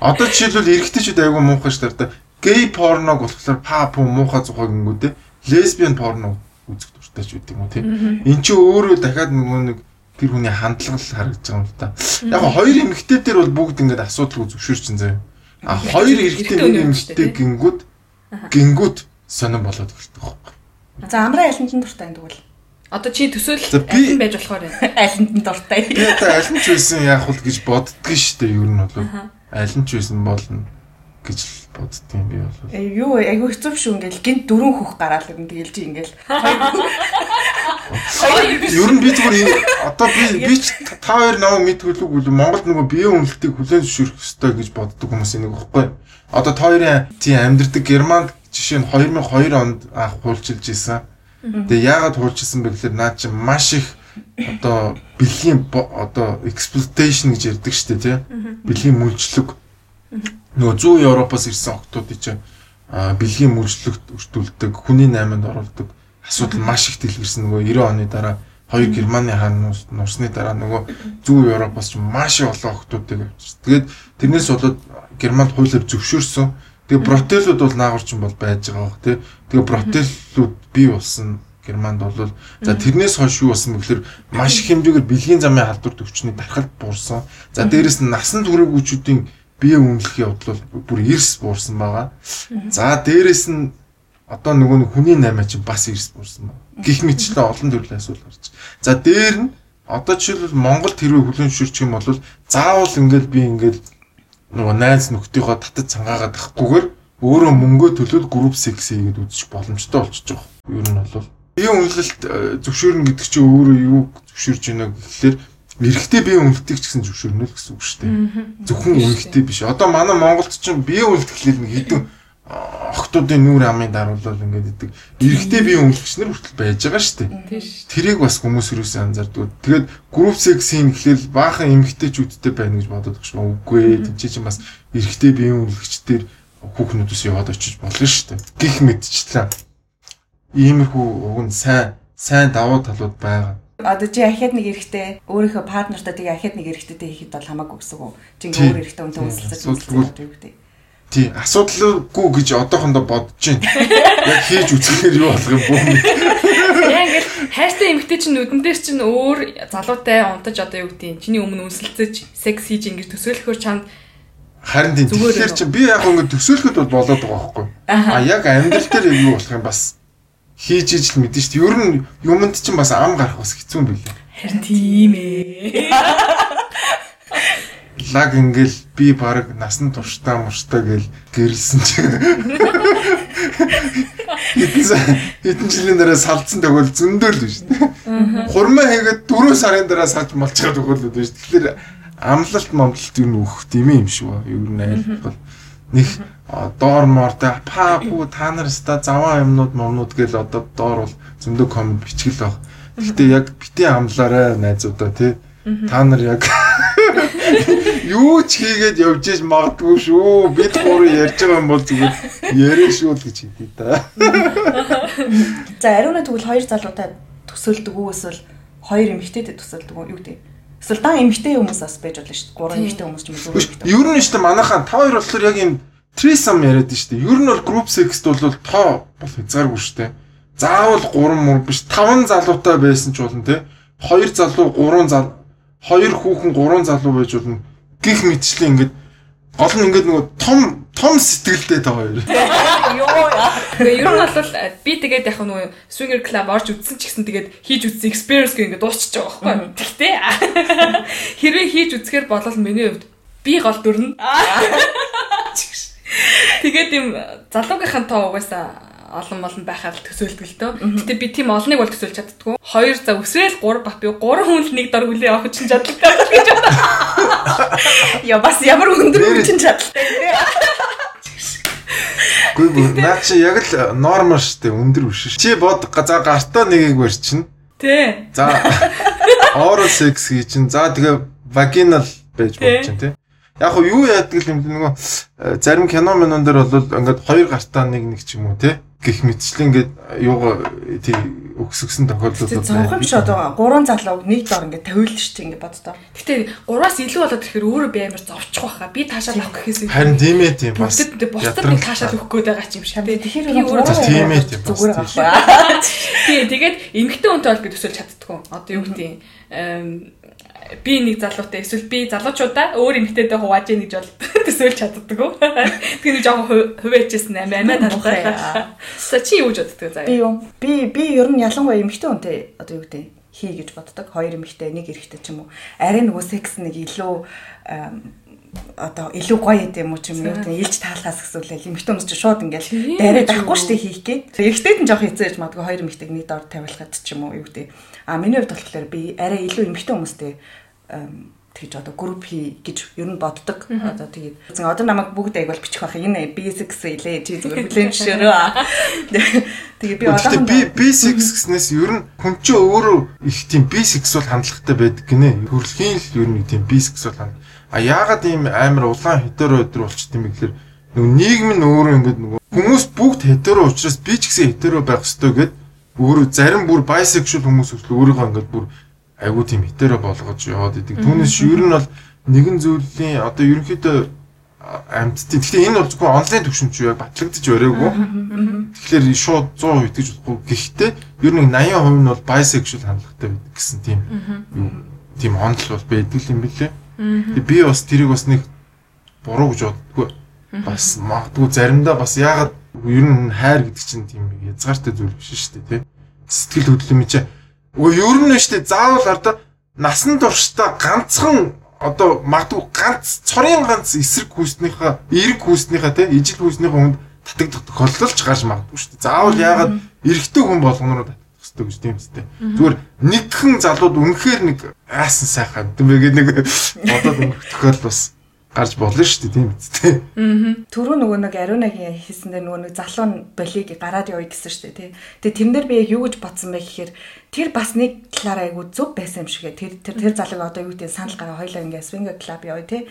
S2: Одоо жишээлбэл эрэгтэйчүүд айгу муухай шүү дээ. Гей порног болохоор па пу муухай зухаг ингэдэ. Лесбиан порно үзэх дуртай ч үгүй юм тийм. Эн чинь өөрөө дахиад нөгөө нэг тэр хүний хандлага л харагдаж байгаа юм л та. Яг хоёр эмэгтэй дээр бол бүгд ингээд асуудалгүй зөвшөөрчин заяа. А хоёр эрэгтэй нэг эмэгтэй гингүүд гингүүд сонирн болоод ирдэг байхгүй.
S3: за амраа айланд нь дуртай энэ тэгвэл
S1: Одоо чи төсөөл
S2: За, би-
S1: аль нь байж болохоор байна. <laughs>
S3: айланд нь дуртай
S2: Би одоо аль нь ч байсан яах вэ гэж боддгоо шүү дээ ер нь бол. Аль нь ч байсан болно гэж л боддtiin би бол.
S3: Э, юу айгу хэцүү шүү ингээл гинт дөрөв хөх гараал юм тэгэл чи ингээл <laughs>
S2: Ер нь би зүгээр энэ одоо би би ч та хоёр намайг мэдгүүлэг үл Монголд нөгөө биеийн үнэлтийг хүлээн зөвшөөрөх ёстой гэж боддог хүмүүс энийг баггүй. Одоо та хоёрын тийм амьдардаг Германд жишээ нь 2002 онд анх хуульчилж исэн. Тэгээ яагаад хуульчилсан бэ гэхээр наа чи маш их одоо бэлгийн одоо exploitation гэж ярьдаг шүү дээ тий. Бэлгийн мүлжлэг нөгөө зүүн Европоос ирсэн чинь а, бэлгийн мүлжлэгт өртүүлдэг, хүний найманд оруулдаг асуудал маш их дэлгэрсэн нөгөө 90 оны дараа хоёр Германы хаан нуусны дараа нөгөө зүүн Европоос ч маш их олон октоодыг авчирсан. Тэгээд тэрнээс болоод Германд хуулиар зөвшөөрсөн. Тэгээ бротелууд бол наагурчин бол байж байгаа бох тий. Тэгээ бротелууд бий болсон Германд бол за тэрнээс хойш юу болсон бэ гэхээр маш их хэмжээгээр бэлгийн замын халдвар төвчний дархалт буурсан. За дээрэс нь насан туршигчүүдийн бие үнэлэх явдал бол бүр эрс буурсан байгаа. За дээрэс нь одоо нөгөө нэг хүний наймаа чинь бас эрс буурсан байна. Гэх мэтчлэн олон төрлийн асуудал гарч. За дээр нь одоо жишээлбэл Монголд хэрвээ хүлэн зөвшөөрчих юм бол заавал ингээл би ингээл нөгөө найз нөхдийнхөө татад цангаагаад ахгүйгээр өөрөө мөнгөө төлөөд групп секс хийгээд үзчих боломжтой болчихж байгаа. Ер нь бол бие үнэлэлт э, зөвшөөрнө гэдэг чинь өөрөө юу зөвшөөрж байна гэхэлэр эрэгтэй бие үнэлтийг ч гэсэн зөвшөөрнө л гэсэн үг шүү дээ. Зөвхөн эмэгтэй биш. Одоо манай Монголд ч бие үнэлт гэхлээр нэг хэдэн охтуудын нүүр амын даруулал ингээд идэг. Эрэгтэй биеийн өнгөлөгч нар хүртэл байж байгаа шүү дээ. Тэрийг бас хүмүүс юусэн анзаардаг. Тэгээд group sex-ийн эхлэл баахан эмэгтэйчүүдтэй байна гэж бодоод багш. Үгүй ээ. Тинчээ чинь бас эрэгтэй биеийн өнгөлөгчдөр хүүхнүүдээс яваад очиж болно шүү дээ. Гих мэдчихлээ. Иймэрхүү уг нь сайн сайн давуу талууд байгаа.
S3: Одоо чи ахиад нэг эрэхтэй өөрийнхөө партнертай тэгээ ахиад нэг эрэхтэйтэй хийхэд бол хамаагүй гэсэн үг. Чи өөр эрэхтэй үнтэй үнсэлцэж юм үү?
S2: Тий, асуудалгүй гэж одоохондоо бодож байна. Яг хийж үзэхээр юу болох юм бүү.
S1: Яа ингээл хайртай эмэгтэй чинь нүдэн дээр чинь өөр залуутай унтаж одоо юу гэдэг чиний өмнө үнсэлцэж секс хийж ингэж төсөөлөхөөр чанд
S2: Харин тийм тэгэхээр чи би яг ингэ төсөөлөхөд бол болоод байгаа байхгүй. А яг амьдрал дээр юу болох юм бас хийж ижил мэдэн шүү дээ. Ер нь юмд чинь бас ам гарах бас хэцүү юм билээ.
S1: харин тийм ээ.
S2: Лаг ингээл би баг насан туршдаа муршдаа гэл гэрэлсэн чи. Хэдэн жилийн дараа салцсан төгөл зөндөөл шүү дээ. Хурмаа хийгээд 4 сарын дараа салж төгөл үү шүү. Тэгэхээр амлалт момлолт юу нөхөх юм юм шүү. Ер нь айл бол нэг доор мортой паагүй та нар ста заваа юмнууд момнууд гэл одоо доор бол зөндөө комент бичгэл баг. Гэхдээ яг битээ амлаарай найзуудаа тий. Та нар яг <laughs> юу ч хийгээд явж иж магадгүй шүү. Бид гурав ярьж байгаа юм бол зүгээр ярэ шүү л гэж хэлээ да. <laughs>
S3: За ариуна тэгвэл хоёр залуутай төсөөлдөг үү эсвэл хоёр эмэгтэйтэй төсөөлдөг үү юу гэдэг. Эсвэл дан эмэгтэй хүмүүс бас байж болно шүү дээ. Гурван эмэгтэй хүмүүс ч юм уу
S2: Ер нь шүү дээ манайхаа та хоёр болохоор яг юм трисам яриад нь шүү дээ. Ер нь бол group sex-т бол тоо бол хязгааргүй шүү дээ. Заавал 3 мөр биш 5 залуутай байсан ч болно те. 2 залуу 3 залуу 2 хүүхэн 3 залуу байж болно. Гих мэтчлээ ингээд гол нь ингээд нөгөө том том сэтгэлтэй та хоёр. <laughs>
S3: Йоо
S1: ер нь бол би тэгээд яг нөгөө swinger club орж үзсэн ч гэсэн тэгээд хийж үзсэн experience гэх ингээд дуусчих байгаа байхгүй. Тэгтээ <laughs> хэрвээ хийж үзэхээр болол миний хувьд би гол дүрнэ. <laughs> Тэгээд юм залуугийнхан тоо угаасаа олон молн байхаар л төсөөлдөг л дөө. Гэтэ би тийм олныг бол төсөөлж чаддгүй. Хоёр за өсөөл 3 бат би 3 хүн л нэг дор хүлээ авах чинь чадлагтай гэж байна. <laughs>
S3: Яа бас ямар өндөр хүчин чадaltaй нэ.
S2: Гүй наа чи яг л нормал шүү дээ өндөр биш шүү. Чи бод за гартаа нэгийг барьчихна.
S1: Тэ.
S2: За <laughs> oral sex хий чин. За тэгээ vaginal байж болж чинь тий. Яг юу яадаг юм бэ нөгөө э, зарим кино минон дээр бол ингээд хоёр гартаа нэг нэг ч юм уу тий гэх мэтчлэн ингээд юугаа тий өгсгсөн тохиолдлууд байна.
S3: Зөвхөн биш одоо гурван залуу нэг дор ингээд тавиулж штэ ингээд боддоо.
S1: Гэтэ гураас илүү болоод ирэхээр өөрөө би амар зовчих байхаа. Би таашаал авах гэхээс
S2: Харин тийм ээ тийм бас.
S1: Бусдад нэг таашаал өгөх гээд байгаа ч юм шиг.
S3: Тэгэхээр
S1: би өөрөө
S2: тийм ээ тийм
S3: зүгээр авах. <laughs>
S1: Тий тэгээд эмгтэн хүнтэй бол би төсөөлж чаддгүй. Одоо юу гэдэг юм би нэг залуутай эсвэл би залуучуудаа өөр эмгтээтэй хувааж яах гэж бол <laughs> төсөөлж чаддаггүй. Тэгэхээр нэг жоохон хувээчсэн амиа амиа талтай. За чи юу гэж боддөг заяа?
S3: Би юу? Би би ер нь ялангуяа эмэгтэй хүнтэй одоо юу гэдэг хий гэж боддог. Хоёр эмэгтэй, нэг эрэгтэй ч юм уу. Арай нөгөө секс нэг илүү одоо илүү гоё юм уу ч юм уу гэдэг илж таалахаас гэсүүлээ эмэгтэй хүмүүс ч шууд ингээл дайраад авахгүй штэ хийх гээд. Эрэгтэйд нь жоох хэцээж магадгүй хоёр эмэгтэйг нэг дор тавиулахад ч юм уу юу гэдэг. А миний хувьд болохоор би арай илүү эмэгтэй хүмүүстэй тэгж одоо групп хий гэж ер нь боддог. Одоо тэгээд зэн одоо намайг бүгд айгуул бичих байх. Энэ B6 илээ чи зүгээр хүлэн зөвшөөрөө. <laughs> Тэгээ би одоо
S2: би B6 гэснээс ер нь хүн чинь өөрөө их тийм B6 бол хандлагатай байдаг гинэ. Төрөлхийн л ер нь тийм B6 бол ханд. А яагаад ийм амар улаан хетеро өдр болчт юм бэ гэхээр нөгөө нийгэм нь өөрөө ингээд нөгөө хүмүүс бүгд хетеро учраас би ч гэсэн хетеро байх ёстой гэд өөрөө зарим бүр bisexual хүмүүс өсөл өөрийгөө ингээд бүр айгуу тийм хетеро болгож яваад идэг. Түүнээс ер нь бол нэгэн зүйлийн одоо ерөнхийдөө амьдтын. Гэхдээ энэ бол зөвхөн онлайн төвшин ч яг батлагдчих өрөөгүй. Тэгэхээр шууд 100% итгэж болохгүй. Гэхдээ ер нь 80% нь бол bisexual хандлагатай байдаг гэсэн тийм тийм онол бол байдаг юм билээ. Би бас тэрийг бас нэг буруу гэж боддгоо. Бас магадгүй заримдаа бас яагаад ер нь хайр гэдэг чинь тийм язгаартай зүйл биш шүү дээ тий. Сэтгэл хөдлөм чи Үгүй ер нь шүү дээ заавал одоо насан туршдаа ганцхан одоо магадгүй ганц цорын ганц эсрэг хүүснийхээ эрэг хүүснийхээ те ижил хүүснийхээ хүнд татагдах тохиолдол ч гарч магадгүй шүү дээ. Заавал яагаад эрэгтэй хүн болгоноор татагдах хэрэгтэй гэж тийм үстэй. Зүгээр нэгхэн залууд үнэхээр нэг аасан сайхан гэдэг нэг бодоод өнгөрөх тохиолдол бас гарч болно шүү дээ тийм биз дээ.
S3: Түрүү нөгөө нэг Арунагийн хийсэн дээр нөгөө нэг залуу болиг гараад явъя гэсэн шүү дээ тий. Тэгээ тэрэн дээр би яг юу гэж бодсон бэ гэхээр тэр бас нэг талаараа айгу зөв байсан юм шиг тэр тэр тэр залууг одоо юу гэдэг санал гараа хоёлаа ингээ свинг клуб явъя тий.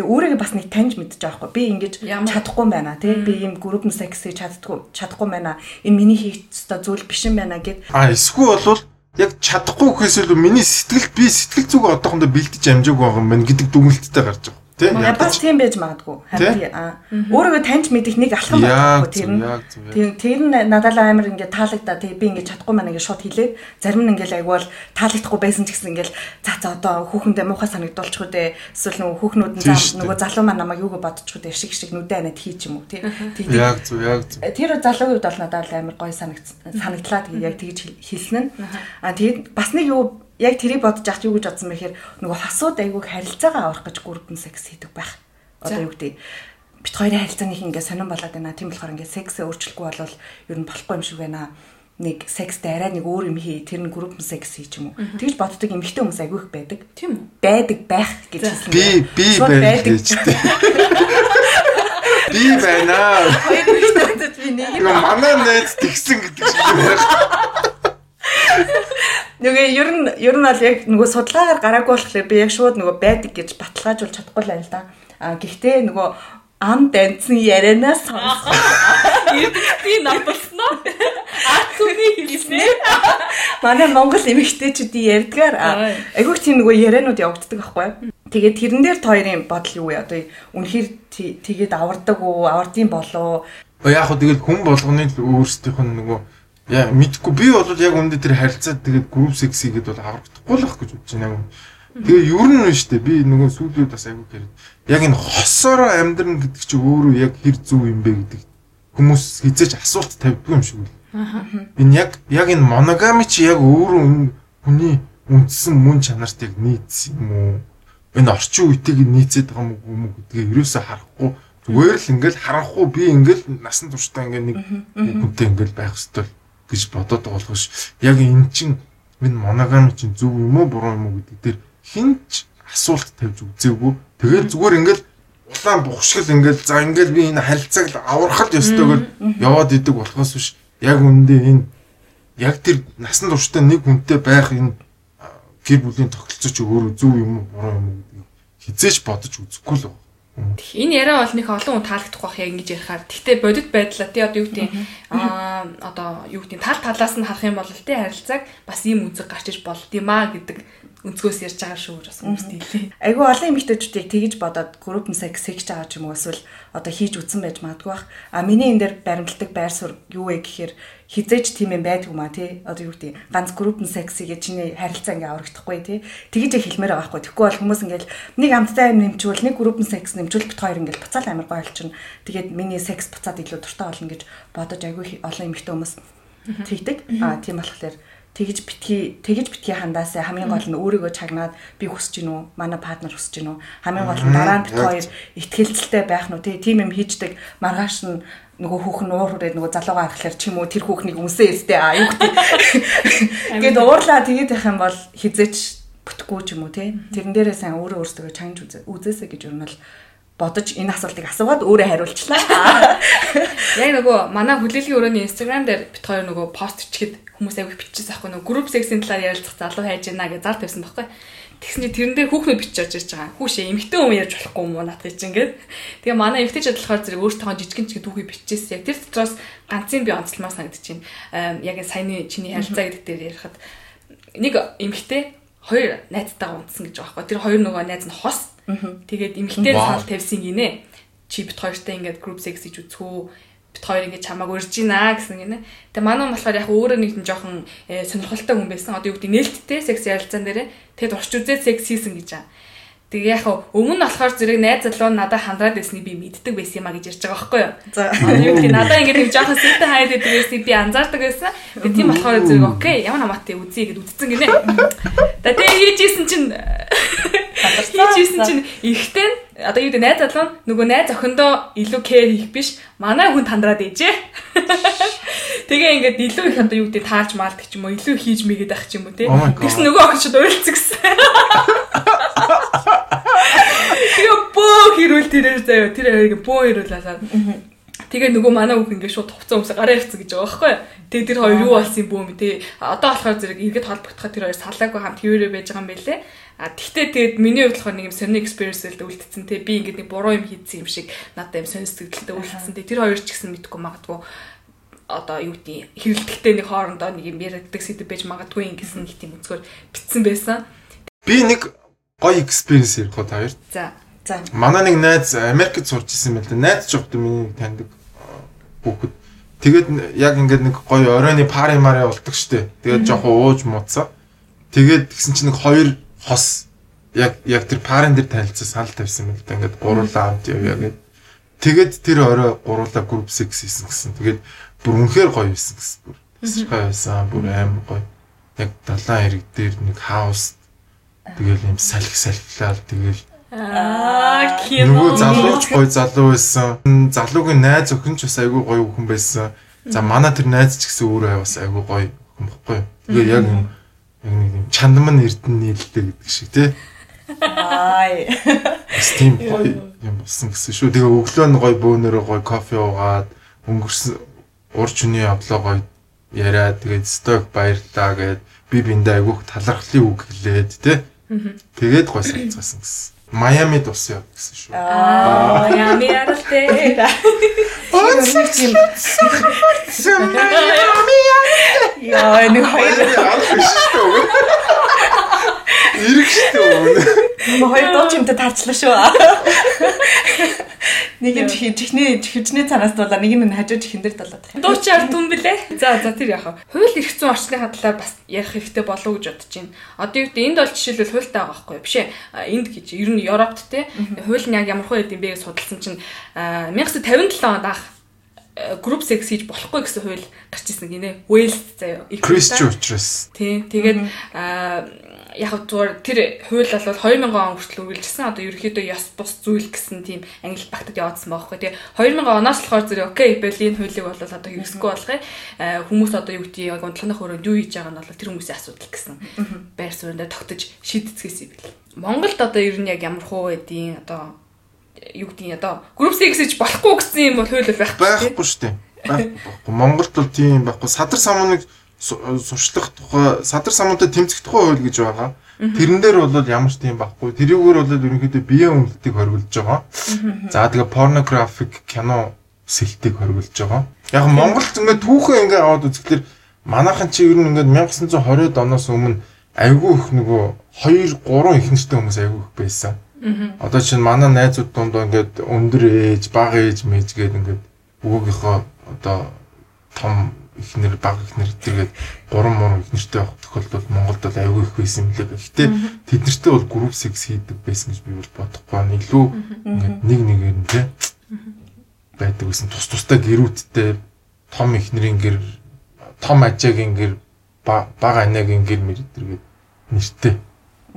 S3: Тэгээ өөрийгөө бас нэг таньж мэдчих жоохгүй. Би ингэж чадахгүй юм байна тий. Би ийм групп секс чаддгүй чадахгүй юм байна. Энэ миний хийх ёстой зүйл биш юм байна гэд.
S2: А эсвэл болвол яг чадахгүй гэхээс илүү миний сэтгэл би сэтгэл зүг одоохондоо бэлдэж амжаагүй байгаа юм байна гэдэг дүгнэлттэй гарч байгаа.
S3: Тийм бас тийм байж магадгүй. Харин өөрийгөө таньж мэдих нэг алхам байхгүй тэр нь. Тийм тэр нь надад амар ингээд таалагдаа тий би ингээд чадахгүй маань ингээд шууд хэлээд зарим нь ингээд айгуул таалагдахгүй байсан ч гэсэн ингээд за за одоо хүүхэндээ муухай санагдуулчих үү дээ. Эсвэл нөгөө хүүхнүүд нь зам нөгөө залуу маань намайг юуг бодчих үү дээ. Шиг шиг нүдэ анаад хийч юм уу тий.
S2: Яг зү яг зү.
S3: Тэр залуугийн хувьд бол надад амар гоё санагдлаа тэгээ яг тэгж хэлсэн нь. А тэгээд бас нэг юу яг тэрийг бодож яхад юу гэж бодсон мэхээр нөгөө хасууд айгүйг харилцаагаа аврах гэж гүрдэн секс хийдэг байх. Одоо юу гэдэг бит хоёрын харилцааныг ингээ сонирн болоод байна. Тийм болохоор ингээ сексээ өөрчлөхгүй болвол ер нь болохгүй юм шиг байна. Нэг секстэй арай нэг өөр юм хий. Тэр нь групп секс хий ч юм уу. Тэгж боддог эмэгтэй хүмүүс айгүйх байдаг.
S1: Тийм үү?
S3: Байдаг байх гэж хэлсэн.
S2: Би би байдаг гэж. <laughs> Би байна.
S3: Хоёр эмэгтэйд би нэг
S2: юм. Манай найз тэгсэн гэдэг шиг байна. <laughs>
S3: Нөгөө ер нь ер нь бол яг нөгөө судалгаагаар гараагүй болохоор би яг шууд нөгөө байдаг гэж баталгаажуулж чадахгүй л байл да. А гэхдээ нөгөө ам данцны ярианаас сонсох.
S1: Би намбалснаа. Атүми хэлснэ.
S3: Манай Монгол эмэгтэйчүүдийн ярьдгаар айгүйх тийм нөгөө яриануд явагддаг байхгүй. Тэгээд тэрэн дээр хоёрын бодол юу вэ? Одоо үнэхээр тэгээд авардаг уу, авардын болоо.
S2: Яг хөө тэгэл хүн болгоны өөрсдийнх нь нөгөө Яа мэдгүй би бол яг өмнөд тэр харилцаа тэгээд group sex хийгээд бол аврагдахгүй л ах гэж бодож байна. Тэгээ ер нь шүү дээ би нөгөө сүүлүүд бас айгүй хэрэг. Яг энэ хосоороо амьдрна гэдэг чи өөрөө яг хэр зүв юм бэ гэдэг хүмүүс хизээч асуулт тавьдгүй юм шиг үл. Энэ яг яг энэ моногами чи яг өөрөө хүний үндсэн мөн чанарт яг нийцсэн юм уу? Энэ орчин үеийг нийцээд байгаа юм уу гэдгээ ерөөсөө харахгүй зүгээр л ингээл харанхуу би ингээл насан туршдаа ингээл нэг хүнтэй ингээл байх хэвэл гэж бодоод байгаа болохоос яг эн чин энэ моногами чинь зөв юм уу буруу юм уу гэдэг дээр хинч асуулт тавьж үзээгүй. Тэгээд зүгээр ингээл улаан бухшгал ингээл за ингээл би энэ харилцааг аврахад ёстойгоор яваад идэг болохоос биш яг үндэ энэ яг тэр насан туршдаа нэг хүнтэй байх энэ гэр бүлийн тогтолцоо чи өөрөө зөв юм уу буруу юм уу гэдгийг хизээч бодож үзэхгүй л байна.
S1: Энэ яриа бол нэг олон хүн таалагдах байх яг ингэж ярихаар. Гэхдээ бодит байдлаа тий одоо юу гэдэг аа одоо юу гэдэг тал талаас нь харах юм бол тий харилцааг бас ийм үзэг гарч иж болд юм аа гэдэг өнцгөөс ярьж байгаа шүү гэж бас хүмүүст хэлээ.
S3: Айгүй олон эмэгтэйчүүдийг тэгж бодоод групп секс хийж байгаа ч юм уу эсвэл одоо хийж үзсэн байж магадгүй бах. А миний энэ дээр баримтлагдаг байр суурь юу вэ гэхээр хизээч тийм юм байдгүй маа тий. Одоо юу гэдэг ганц групп сексигээ чиний харилцаа ингээ аврагдахгүй тий. Тэгж хэлмээр байгаа байхгүй. Тэгэхгүй бол хүмүүс ингээл нэг амттай юм нэмчүүл нэг групп секс нэмчүүл бит хоёр ингээл буцаал амар гоё олчихно. Тэгээд миний секс буцаад илүү дуртай болно гэж бодож айгүй олон эмэгтэй хүмүүс тэгдэг. А тийм болохоор тэгж битгий тэгж битгий хандаасаа хамгийн гол нь өөрийгөө чагнаад би хүсэж гинүү манай партнер хүсэж гинүү. Хамгийн гол нь дараа нь бит хоёр ихтгэлцэлтэй байх нь тийм юм хийждэг. Маргааш нь нөгөө хүүхэн уур хүрээд нөгөө залуугаа харахаар ч юм уу тэр хүүхнийг үнсээ өстэй аа юу гэдэг. Гэт уурлаа тэгээд байх юм бол хизээч бүтггүй ч юм уу тий. Тэрэн дээрээ сайн өөрөө өөрсдөө чангаж үзээсэ гэж юу нь бол бодож энэ асуултыг асуугаад өөрөө хариулчлаа. <laughs>
S1: Яг нөгөө манай хүлээлгийн өрөөний Instagram дээр бит хоёр нөгөө пост ичгээд хүмүүс аяг биччихсэн аахгүй нөгөө group sex-ийн талаар ярилцах залуу хайж байна гэж зар тавьсан байхгүй. Тэгсэн чинь тэрэн дээр хүүхнүүд бичиж орж ирж байгаа. Хүүшээ эмэгтэй хүн ярьж болохгүй юм уу надад чинь ингээд. Тэгээ манай эмэгтэй чадлахаар зэрэг өөртөө жижигэн чиг түүхий бичижсэн. Яг тэр дотроос ганцын би онцлмаар санагдаж байна. Яг саяны чиний харилцаа гэдэг дээр ярихад нэг эмэгтэй хоёр найзтайгаа унтсан гэж байгаа байхгүй. Тэр хоёр нөгөө найз нь хос. Тэгээд эмэгтэй санал тавьсан гинэ. Чи бит хоёртай ингээд group sex хийж үзхүү бит хоёр ингэ чамааг урьж гинэ гэсэн гинэ. Тэгээ манай хүн болохоор яг өөрөө нэг нь жоохон э, сонирхолтой хүн байсан. Одоо юу гэдэг нээлттэй секс ярилцаан дээрээ тэгэд урч үзээд секс хийсэн гэж байгаа. Тэгээ яг өмнө нь болохоор зэрэг найз залуу надад хандраад байсныг би мэддэг байсан юм а гэж ярьж байгаа байхгүй юу. За юу гэдэг надад ингэ нэг жоохон сэтэ хайд байдаг байсан би анзаардаг байсан. Тэгээ тийм болохоор зэрэг окей ямар намаатай үзье гэд үзсэн гинэ. Тэгээ хийжсэн чинь Хийжсэн чинь ихтэй одоо юу гэдэг найз залуу нөгөө найз охиндоо илүү кэр хийх биш манай хүн тандраад ээжээ. Тэгээ ингээд илүү их одоо юу гэдэг таарч маалдаг ч юм уу илүү хийж мэгээд ах ч юм уу тий. Тэгсэн нөгөө охин шууд уйлцсан гэсэн. Бөө хэрүү тэрээр заяа тэр хоёрыг бөө ирүүлээ. Тэгээ нөгөө манай үг ингээд шууд хувцас өмсө гараа явцсан гэж байгаа байхгүй. Тэгээ тэр хоёр юу болсон юм бөө юм те. Одоо болохоор зэрэг эргээд холбогдоход тэр хоёр салаагүй хамт хөвөрөө байж байгаа юм байлээ. А тэгтээ тэгээд миний хувьд болохоор нэг юм сонир experience л үлдсэн те. Би ингээд нэг буруу юм хийсэн юм шиг надад юм сонир сэтгэлдээ үлдсэн те. Тэр хоёр ч гэсэн мэдгүй магадгүй одоо юу гэдэг хэрэлдэхтэй нэг хоорондоо нэг юм яригддаг сэдв байж магадгүй ингэсэн нэг тийм өнцгөр битсэн байсан.
S2: Би нэг гоё experience ярих гоо та хоёр.
S1: За.
S3: За.
S2: Манай нэг найз Америкт сурч исэн байл та. Найз жоохт миний таньдаг хүүхэд. Тэгээд яг ингээд нэг гоё оройны пари мари болдог штэ. Тэгээд жоох ууж муцаа. Тэгээд тэгсэн чинь нэг хоёр хос яг яг тэр парен дээр танилцсан санал тавьсан юм л да. Ингээд гурлаа хамт явъя гэд. Тэгээд тэр орой гурлаа group sex хийсэн гэсэн. Тэгээд бүр үнэхээр гоё байсан гэсэн. Бүр гоё байсан. Бүр аим гоё. Яг далайн хэрэг дээр нэг хаус тэгэл юм салхи салхилаад тэгэл
S1: Аа кино.
S2: Нөгөө залууч гоё залуу байсан. Залуугийн найз өхөн ч бас айгүй гоё хүн байсан. За манай тэр найз ч гэсэн өөрөө бас айгүй гоё хүн баггүй. Тэгээ яг яг нэг юм чандман эрдэн нийлдэг гэдэг шиг тий.
S3: Ай.
S2: Бас тийм гоё юм болсон гэсэн шүү. Тэгээ өглөө нь гоё бөөнөрөө гоё кофе уугаад өнгөрсөн урч үний явдлаа гоё яриад тэгээд сток баярлаа гэд би биндээ айгүйх талархлын үг хэлээд тий. Тэгээд гоё санацгаасан гэсэн. Майамид ус яв гэсэн шүү.
S1: Аа ями яралтэй.
S3: Нэг тийм Яа, нэг хоёр
S2: Ирэх шүү.
S3: Нэг хоёр дуу чимтэй таарчлаа шүү. Нэг нь чихний чихний цанаас дуулаа, нэг нь хажуу чихэн дээр дуулаад байна.
S1: Дууч ард хүн блэ? За за тэр яах вэ? Хууль эрх зүйн орчны хадлаар бас ярих хэрэгтэй болов гэж бодож байна. Одоо юу гэдэг энд бол жишээлбэл хуультай байгаа байхгүй юу? Биш ээ. Энд гэж ер нь Европт те хууль нь яг ямар хуу байд юм бэ гэж судалсан чинь 1957 онд анх групп секс хийж болохгүй гэсэн хууль гарч ирсэн гинэ. Wales заяа.
S2: Кристч учраас.
S1: Тийм. Тэгээд аа яг зүгээр тэр хууль бол 2000 он хүртэл үргэлжилсэн. Одоо ерөөхдөө ёс бус зүйл гэсэн тийм англи багтад яваадсан байхгүй. Тэгээ 2000 оноос болохоор зэрэг окей, Берлин хуулийг бол одоо хэрэгсэхгүй болгоё. Хүмүүс одоо юу гэдгийг яг унтлагын хөрөнд юу хийж байгаа нь бол тэр хүмүүсийн асуудал гэсэн байр сууриндаа тогтож шийдцгээс юм бэл. Монголд одоо ер нь яг ямар хуу байдیں۔ Одоо юу гэдгийг одоо групп секс гэж болохгүй гэсэн юм бол хууль байх
S2: байхгүй шүү дээ. Байхгүй. Монголд бол тийм байхгүй. Садар самууныг сурчлах тухай садар самуунтай тэмцэх тухай хууль гэж байгаа. Тэрэн дээр бол ямар ч тийм байхгүй. Тэрүүгээр бол ерөнхийдөө биеийн үнэлтийг хоригдж байгаа. За тэгээ порнографик кино сэлтийг хоригдж байгаа. Яг Монголд ингээд түүхэн ингээд аваад үзэхлээр манайхан чи ер нь ингээд 1920-ад оноос өмнө айгүй их нөгөө 2 3 их нэртэй хүмүүс айгүй их байсан. Одоо чинь манай найзууд дунд ингээд өндөр ээж, бага ээж мэж гээд ингээд өгөөгийнхөө одоо том ихнэр баг ихнэр тэгээд гурван муран ихнэртэй авах тохиолдол Монголд бол аюул их байсан юм лээ. Гэхдээ тэд нартэй бол групп секс хийдэг байсан гэж би бол бодохгүй. Илүү ингээд нэг нэгээр нь тий байдаг гэсэн тус тустай гэрүүдтэй том ихнэрийн гэр том ажаагийн гэр бага анагийн гэр мэрдэргээд нэртэй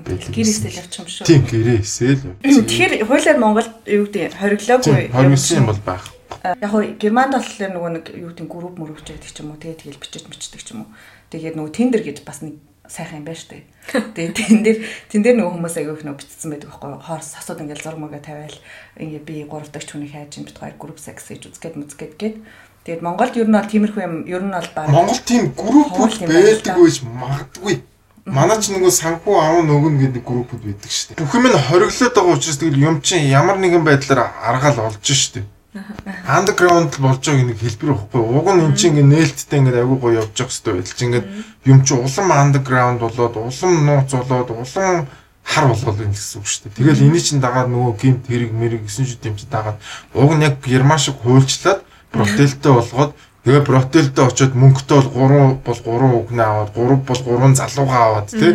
S3: гэрээсэл явчих юм шүү.
S2: Тийм гэрээсэл.
S3: Тэгэхээр хуулиар Монголд юу гэдэг хориглоогүй.
S2: Хоригдсон юм бол байх.
S3: Яг хоо Германд болохоор нөгөө нэг юу гэдэг групп мөрөвч байдаг ч юм уу тэгээ тэгэл бичиж мичдэг ч юм уу. Тэгээд нөгөө тендер гэж бас нэг сайхан юм байна дээ. <laughs> Тэгээд тэн дээр тэн дээр нөгөө хүмүүс аягүй их нөгөө бичсэн байдаг байхгүй? Хоорс асууд ингээл зураг мага тавиал ингээ би 3 дахь хүний хайж бит хоёр групп секс хийж үзгээд мүзгээд гээд Тэгээд Монголд ер нь бол тиймэрхүү юм ер нь бол баг
S2: Монгол тийм группүүд байдаг гэж магадгүй. Манай ч нөгөө санхүү аав нөгөн гэдэг группүүд байдаг шүү дээ. Бүх юм нь хориглоод байгаа учраас тэгэл юм чинь ямар нэгэн байдлаар аргаал олж шүү дээ. Андерграунд болж байгааг нэг хэлбэр өгөхгүй. Уг нь эн чинь ингээ нээлттэй ингээ аягүй гоё явж явах хэрэгтэй байл чи ингээ юм чи улам андерграунд болоод улам нууц болоод улам хар болгол юм гэсэн үг шүү дээ. Тэгэл энэ чинь дагаад нөгөө гимт хэрэг мэрэг гэсэн шүү дээ юм чи дагаад уг нь яг герман шиг хуульчлаад протелтэй болгоод тэгээ протелтэй очиод мөнгөтэй бол 3 бол 3 өгнө аваад 3 бол 3 залуугаа аваад тий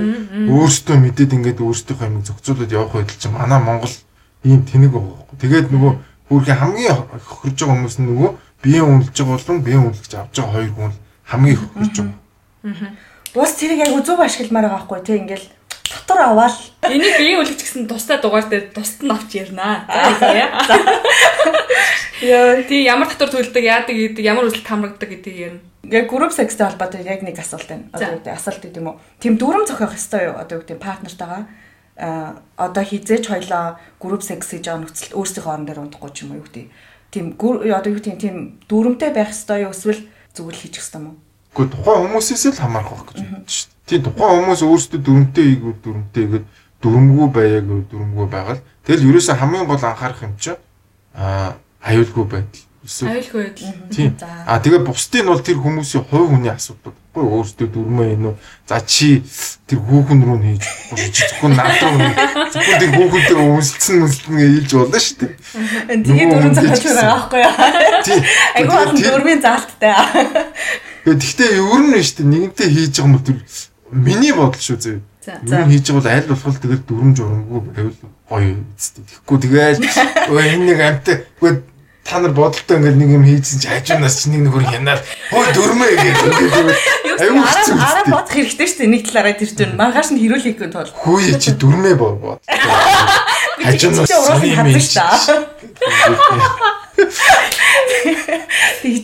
S2: өөртөө мэдээд ингээд өөртөөх амиг зохицуулаад явах байл чи манай Монгол ийм тэнэг байгаа. Тэгээд нөгөө Хүүрхэн хамгийн хохирж байгаа хүмүүс нь нөгөө биеийн үнэлж байгаа болон биеийн үнэлж авч байгаа хоёр хүн хамгийн хохирж байгаа.
S3: Бус тэрийг яг зөв ашигламаар байгаа байхгүй тий ингээл дотор аваад
S1: энийг биеийн үнэлж гэсэн тустай дугаар дээр тусад нь авч ярина. За яа. Яа тий ямар татвар төлдөг яадаг гэдэг ямар үсэлт хамрагдаг гэдгийг ярина.
S3: Яг групп секстэй холбоотой яг нэг асуулт байна. Одоо гэдэг асуулт гэдэг юм уу? Тим дүрм зохиох ёстой юу? Одоо гэдэг партнертайгаа одоо хизээч хоёлоо групп секс гэж байгаа нөхцөл өөрсдийнхөө орон дээр унтахгүй ч юм уу юу гэдэг. Тийм одоо юу гэдэг тийм дүрмтэй байх ёстой юу эсвэл зүгээр хийчих ёстой юм уу?
S2: Гэхдээ тухайн хүмүүсээс л хамаарах байх гэж байна шүү дээ. Тийм тухайн хүмүүс өөрсдөө дүрмтэй ийгүү дүрмтэй игээд дүрмгүй байяг дүрмгүй байгаад тэгэл ерөөсө хамгийн гол анхаарах юм чинь а аюулгүй байдал
S1: Аюулгүй байдал.
S2: Тийм. А тэгээ бусдын бол тэр хүмүүсийн хувь хүний асуудал. Гэхдээ өөрсдөө дүрмээ энэ үү. За чи тэр хүүхэн рүү хийж зөвхөн наад руу зөвхөн тэр хүүхэнтэй өмсөлцөн мөслөн ээлж болно шүү дээ.
S3: Тэгээ дүрм захиж байгаа байхгүй юу? Тийм. Айгуу олон дүрмийн заалттай.
S2: Гэхдээ ер нь шүү дээ нэгэнтээ хийж байгаа юм тэр миний бодол шүү зөө. Юу хийж байгаа бол аль болох тэгэл дүрм журамгүй байвал гоё үстэй. Тэгэхгүй тэгэл өө <laughs> энэ нэг амтай үгүй та нар бодолтой ингээд нэг юм хийжсэн чи хажуунаас чи нэг нөхөр хянаад хөөе дөрмөө гэж ингээд
S3: аюу хэцүү үү араа бодох хэрэгтэй шүү дээ нэг талаараа тэр чинь маргааш нь хэрүүлэхгүй тул
S2: хөөе чи дөрмөө бод.
S3: Хажуунаас уруулах хадсан шүү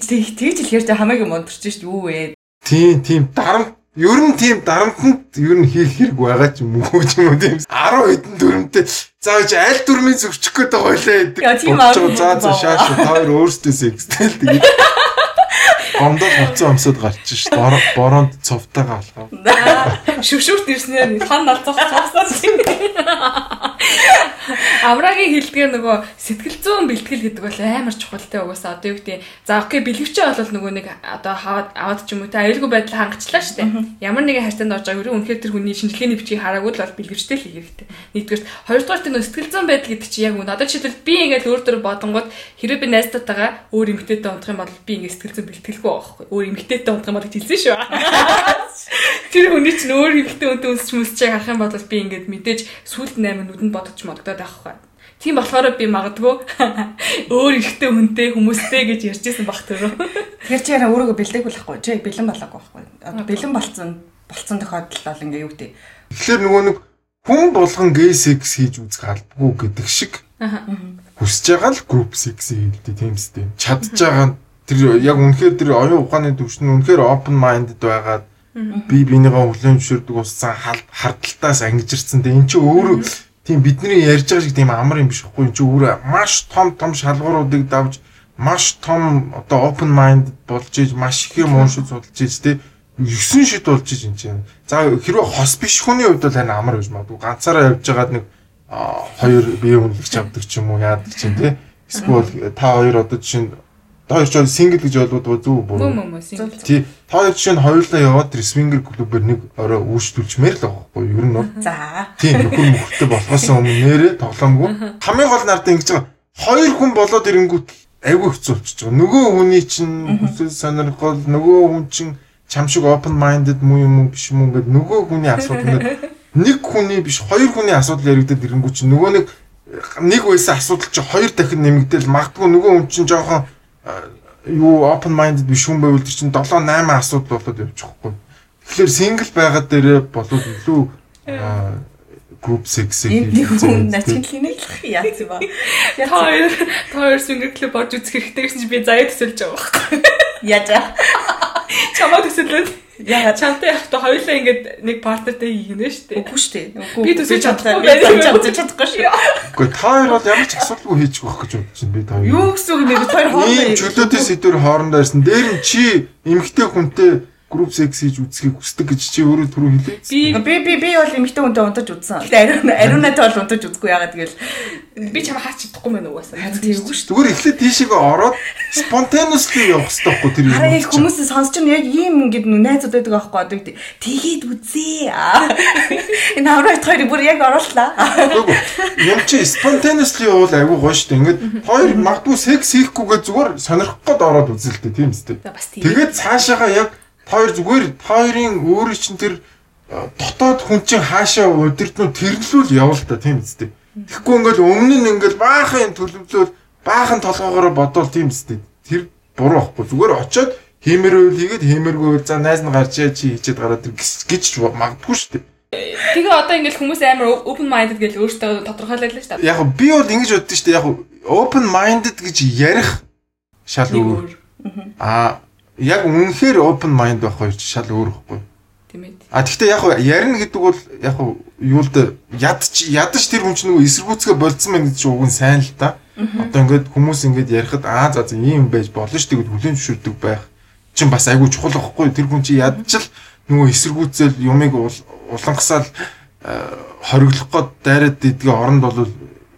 S3: дээ. тэгж л ярьж хамаагүй монторч шүү дээ. Юу вэ?
S2: Тийм тийм дарамт Ер нь тийм дарамтанд ер нь хийх хэрэг байгаа ч юм уу ч юм уу тийм. 10 хэдэн дүрмтэй. Зааж аль дүрмийн зөвчих гээд байгаа байлаа гэдэг. За за шааш та хоёр өөрсдөө секстэл тэгээд Гомдол хоцсон өмсөд гарч ш. Бороонд цовтойгоо алхав.
S1: Шүвшүрт ирснээр хан налцах цогсоос юм. Аврагийн хэлдгээр нөгөө сэтгэл зүйн бэлтгэл гэдэг бол амар чухалтай угаасаа одоо юу гэдэг за окей бэлгэвчээ бол нөгөө нэг одоо аваад ч юм уу те аюулгүй байдал хангачлаа штэ. Ямар нэгэн хайртанд орж байгаа үрэн үнэхээр тэр хүний шинжилгээний бичгийг хараагүй л бол бэлгэвчтэй л хийх хэрэгтэй. Нэгдүгээр хоёрдугаар тэр нөгөө сэтгэл зүйн байдал гэдэг чинь яг үнэ одоо жишээлбэл би ингээл өөр дөр бодонгууд хэрэв би найзтайгаа өөр эмгтээтэй унтах юм бол би ингээд сэтгэл зүйн бэлтгэл байхгүй байхгүй. Өөр эмгтээтэй унтах юм бол хэлсэн шүү. <laughs> Тэр хүний чинь өөр эмгтээ үнтэй үнсч мүсчээ харах юм бол би ингээд мэдээж сүлд 8 нүдэнд бодож модогдоод байх байхгүй. Тийм болохоор би магадгүй <laughs> өөр ихтэй хүнтэй хүмүүстэй гэж ярьжсэн баг төрөө.
S3: Тэр чи яра өөрийгөө бэлдээгүй байхгүй. Чи бэлэн болоогүй байхгүй. Одоо бэлэн болцсон болцсон тохиолдолд бол ингээ юу гэдэг.
S2: Тэгэхээр нөгөө нэг хүн болгон гей секс хийж үзэх албагүй гэдэг шиг. Хүсэж байгаа л групп секс хийлдэ тийм үстэй. Чадж байгаа тэр яг үнэхээр тэр оюун ухааны төвшин үнэхээр open minded байгаад би бинийгаа хүлээн зөвшөөрдөг уссан хардталтаас ангижирсан. Тэгээ эн чинь өөрөө тийм бидний ярьж байгаа шиг тийм амар юм биш байхгүй. Эн чинь өөрөө маш том том шалгууруудыг давж маш том одоо open mind болж иж маш их юм уушиж судалж иж тэ 9 шид болж иж энэ чинь. За хэрвээ хос биш хүний хувьд бол харин амар гэж магадгүй. Ганцаараа явж байгаад нэг хоёр бие үнэлж <laughs> авдаг ч юм уу яадаг чинь тэ. Эсвэл та хоёр одоо жишээ нь та хоёр ч сингл гэж ойлгоод зүг
S1: буруу. Мөн мөн сингл.
S2: Тий. Та хоёр жишээ нь хоёулаа яваад тэр свингер клубээр нэг орой үүсдүүлчмээр л байгаа байхгүй юу? Ер нь бол.
S3: За.
S2: Тий. Нөхөр мөхөртэй болохоос өмнө нэрээ тоглоомгүй. Хамгийн гол нартай ингэж байгаа. Хоёр хүн болоод ирэнгүүт айгүй хэцүү болчихж байгаа. Нөгөө хүний чинь хүсэл сонирхол нөгөө хүн чинь чам шиг open minded муу юм уу биш юм уу гэдэг нөгөө хүний асуудал нэг хүний биш хоёр хүний асуудал яригдаад ирэнгүү чинь нөгөө нэг нэг байсан асуудал чинь хоёр дахин нэмэгдээл магадгүй нөгөө хүн чинь жоохон Э, юу open minded биш хүн байвал тэр чинь 7 8 асуудал болоод явчихгүй. Тэгэхээр single байгаад дээрээ болоод илүү э.
S3: group sex-ийг хүн начинлиныг л яац юм ба.
S1: Тэр хоёр single club орж үзэх хэрэгтэй гэсэн чи би заяа төсөлж байгаа байхгүй.
S3: Яажа.
S1: Чамаа төсөөлөд Яа чамтай явахдаа хоёулаа ингээд нэг партнертай хийгнэ шүү дээ.
S3: Үгүй шүү дээ.
S1: Би төсөж чадахгүй байх.
S3: Төсөж чадахгүй шүү.
S2: Үгүй та хоёр бол ямар ч асуудалгүй хийчих واخ гэж бодож байна би та хоёр.
S3: Юу гэсэн үг юм бэ? Бид хоёр хоорондоо
S2: ийм чөлөөтэй сэдвэр хоорондоо ирсэн. Дээр нь чи эмгтэй хүнтэй групп секс хийж үзхийг хүсдэг гэж чи өөрөө түрүү хэлээ.
S3: Би би би бол эмэгтэй хүнтэй унтаж үзсэн. Ариун ариунаатай бол унтаж үзгүй ягаад тэгэл
S1: би чам хаач чадахгүй мэн угаасаа.
S3: Тэггүй шүү.
S2: Зүгээр эхлээд тийшээгээ ороод spontaneously явах хэрэгтэй байхгүй тэр юм.
S3: Харин хүмүүс сонсч нь яг ийм ингээд найзууд байдаг аахгүй одоо тэгээд үзээ. Энэ аврагт хоёрыг бүр яг орууллаа.
S2: Юм чи spontaneously явал айгүй гоё шүү. Ингээд хоёр магадгүй секс хийхгүйгээ зүгээр сонирхох гээд ороод үзэлтэй тийм үстэй. Тэгээд цаашаага яг хоёр зүгээр хоёрын өөрийн чинь тэр дотоод хүн чинь хаашаа удирднуу тэрнлүүл явал та тийм үстэй. Тэгэхгүй ингээл өмнө нь ингээл баахан төлөвлөл баахан толгоогоор бодвол тийм үстэй. Тэр буруу байхгүй. Зүгээр очиод хиймэрвэл хийгээд хиймэргүй за найз нь гарч яа чи хийчихэд гараад гэж магадгүй шүү дээ.
S1: Тэгээ одоо ингээл хүмүүс амар open minded гэж өөртөө тодорхойлоо л шүү
S2: дээ. Яг би бол ингэж боддоо шүү дээ. Яг open minded гэж ярих шал өөр. Аа яг үнэхээр open mind байх хоёр шал өөр ихгүй.
S1: Тийм ээ.
S2: А тэгтээ яг ярина гэдэг бол яг хуу юулд ядч ядаж тэр хүн чинь нөгөө эсэргүүцгээ болцсон байна гэж уг нь сайн л да. Одоо ингээд хүмүүс ингээд ярихад аа за за ийм байж болно шүү дээ хүлэн зөвшөөрдөг байх чинь бас айгүй чухал байхгүй тэр хүн чинь ядч л нөгөө эсэргүүцэл юмыг улангасаал хориглох гээд дайраад идгээ оронд бол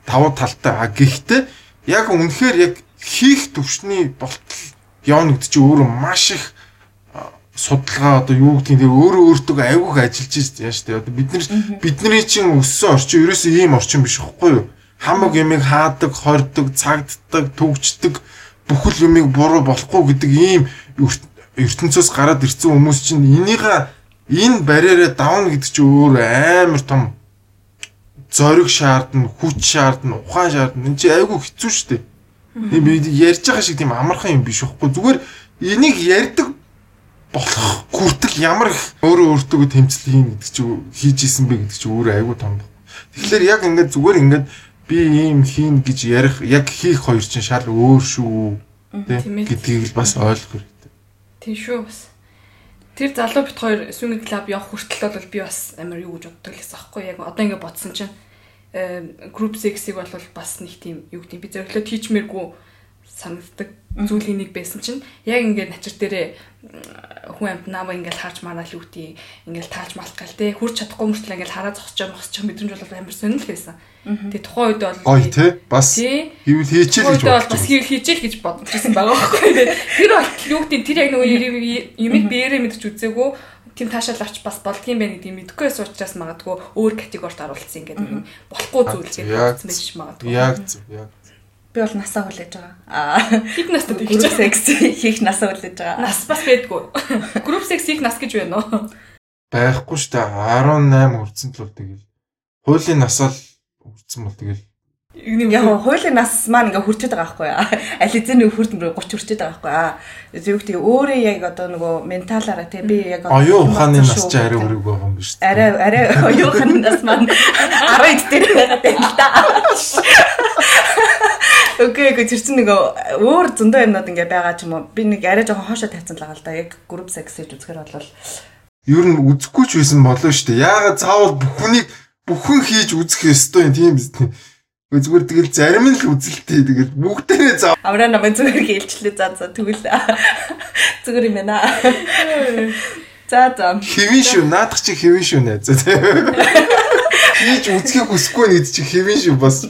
S2: тавуу талтай а гэхдээ яг үнэхээр яг хийх төвшний болтол явна гэдэг чинь өөрөө маш их судалгаа одоо юу гэдгийг тэр өөрөө өөртөө айгүйх ажиллаж яа штэ одоо бид нар бидний чинь өссөн орчин ерөөсөө ийм орчин биш хэвгүй юу хамаг ямиг хаадаг хордог цагддаг төгждөг бүхэл юмыг буруу болохгүй гэдэг ийм ертөнцөөс гараад ирсэн хүмүүс чинь энийг энэ барьераа давна гэдэг чинь өөр амар том зориг шаардна, хүч шаардна, ухаан шаардна. Энэ чинь айгүй хэцүү шүү дээ. Тийм ярьж байгаа шиг тийм амархан юм биш үхгүй. Зүгээр энийг ярьдаг болох хүртэл ямар их өөрөө өөртөө тэмцэл хийн гэдэг чинь хийж исэн бэ гэдэг чинь өөрөө айгүй том. Тэгэхээр яг ингээд зүгээр ингээд би ийм хийн гэж ярих яг хийх хоёр чинь шал өөр шүү. Тийм гэдгийг бас ойлгох хэрэгтэй.
S1: Тийм шүү бас. Тэр залуу бит хоёр swing club явах хүртэл бол би бас амар юу гэж боддог лээс аахгүй яг одоо ингээд бодсон чинь group sex-ийг бол бас нэг тийм юу гэдэг би зөвхөн teachмээргүй санагддаг зүйлийн нэг байсан чинь яг ингээд начир дээрээ хүн амт намаа ингээд харж манаа л үгтий ингээд таалж малт гал те хурч чадахгүй мөртлөө ингээд хараа зогсож мосч мэдрэмж бол амар сонирхол байсан. Тэгээ тухайн үед бол
S2: гоё те бас хийвэл хийчихэл гэж
S1: бодсон. Бас хийвэл хийчихэл гэж бодож байсан байгаа байхгүй. Тэр бол юу гэдэг тэр яг нөгөө юмыг биеэрээ мэдчих үзээгүй тийм таашаал авч бас болдгийм байх гэдэг мэдхгүй байсан учраас магадгүй өөр категорид оруулсан ингээд болохгүй зүйл гэж бодсон байж магадгүй.
S2: Яг яг
S3: Би бол насаа хүлээж байгаа. Аа.
S1: Хэд настай
S3: гэж group sex хийх насаа хүлээж байгаа.
S1: Нас бас байдгүй. Group sex хийх нас гэж байна уу?
S2: Байхгүй шүү дээ. 18 хүрсэн л бол тэгэл. Хуулийн насаал хүрсэн бол тэгэл
S3: Яг хуулийн нас маань ингээ хүрчээд байгаа байхгүй юу? <laughs> Аль эзэн нэг хүрд 30 хүрчээд байгаа байхгүй юу? Зөв тийм өөрөө яг одоо нөгөө менталаараа тий би яг
S2: оюу ухааны нас ч арай өрөг байгаа юм биш үү?
S3: Арай <laughs> арай оюу ухааны нас маань <laughs> 10 дээр байгаа юм л да. Окей, гоо тэр чинь нөгөө өөр зөндөө юмнууд ингээ байгаа ч юм уу. Би нэг арай жоохон хоошоо тавьсан л байгаа л да. Яг group sex хийж үзэхэр бол
S2: ер нь үзэхгүй ч байсан болоо шүү дээ. Яагаад заавал бүхнийг бүхэн хийж үзэх ёстой юм тийм биз дээ. Зүгээр тэгэл зарим нь л үзэлтэй тэгэл бүгдээрээ зав.
S3: Авраа намайг зүгээр хийлчлээ за за тэгвэл <laughs> зүгээр юм байна. За за.
S2: Хэвэн шүү. Наадах чи хэвэн шүү нэ. За хийж үзхийг хүсэхгүй нэг чи хэвэн шүү бас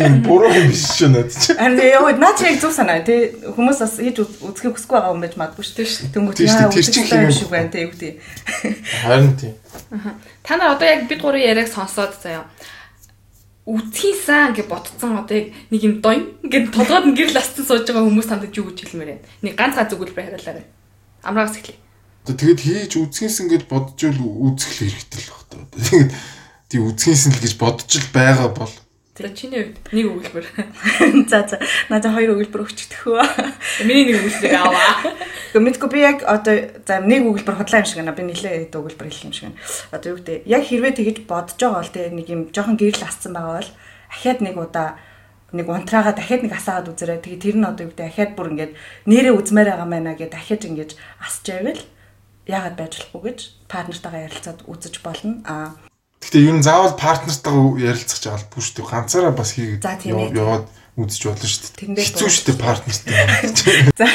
S2: тийм буруу юм биш шүү над чи.
S3: Харин яа наа чи яг зүг санаа тий хүмүүс бас хийж үзхийг хүсэхгүй байгаа юм байж магадгүй шүү дээ. Тэнгүүд
S2: яа тэр чинь хэвэн
S3: шүү байна тий юу тий.
S2: Харин тий.
S1: Та нар одоо яг бид гурийн яриаг сонсоод заяа үтхийсэн гэж бодцсон одоо яг нэг юм дойн ингээд толгойд нь гэрэл астсан сууж байгаа хүмүүс танд юу гэж хэлмээр байна. Нэг ганц ганц өгүүлбэр хариулаарай. Амраагаас эхлэе.
S2: Тэгээд хийж үзхийсэн гэж бодож л үзэх хэрэгтэй л баг. Тэгээд тий үзхийсэн л гэж бодож л байгаа бол
S1: За чиний хувьд нэг өгүүлбэр. <laughs>
S3: За за. Надад хоёр өгүүлбэр өгчдөхөө.
S1: Миний нэг өгүүлбэрийг аваа.
S3: Гэхдээ би яг одоо за нэг өгүүлбэр худлаа юм шиг байна. Би нэлээд өгүүлбэр хэлэх юм шиг байна. Одоо юу гэдэг яг хэрвээ тэгэж бодож байгаа бол тэг нэг юм жоохон гэрэл асцсан байгаа бол ахиад нэг удаа нэг унтраага дахиад нэг асаагаад үзэрэй. Тэгээ тэр нь одоо юу гэдэг ахиад бүр ингээд нэрээ үзмээр байгаа маа гэдээ дахиад ингэж асч байвал яагаад байж болохгүй гэж партнертайгаа ярилцаад үзэж болно. Аа
S2: Гэтэ ер нь заавал партнертайгаа ярилцах ч албагүй шүү дээ. Ганцаараа бас хийгээд яваад үзэж болно шүү дээ. Хэцүү шүү дээ партнертай. <laughs>
S3: За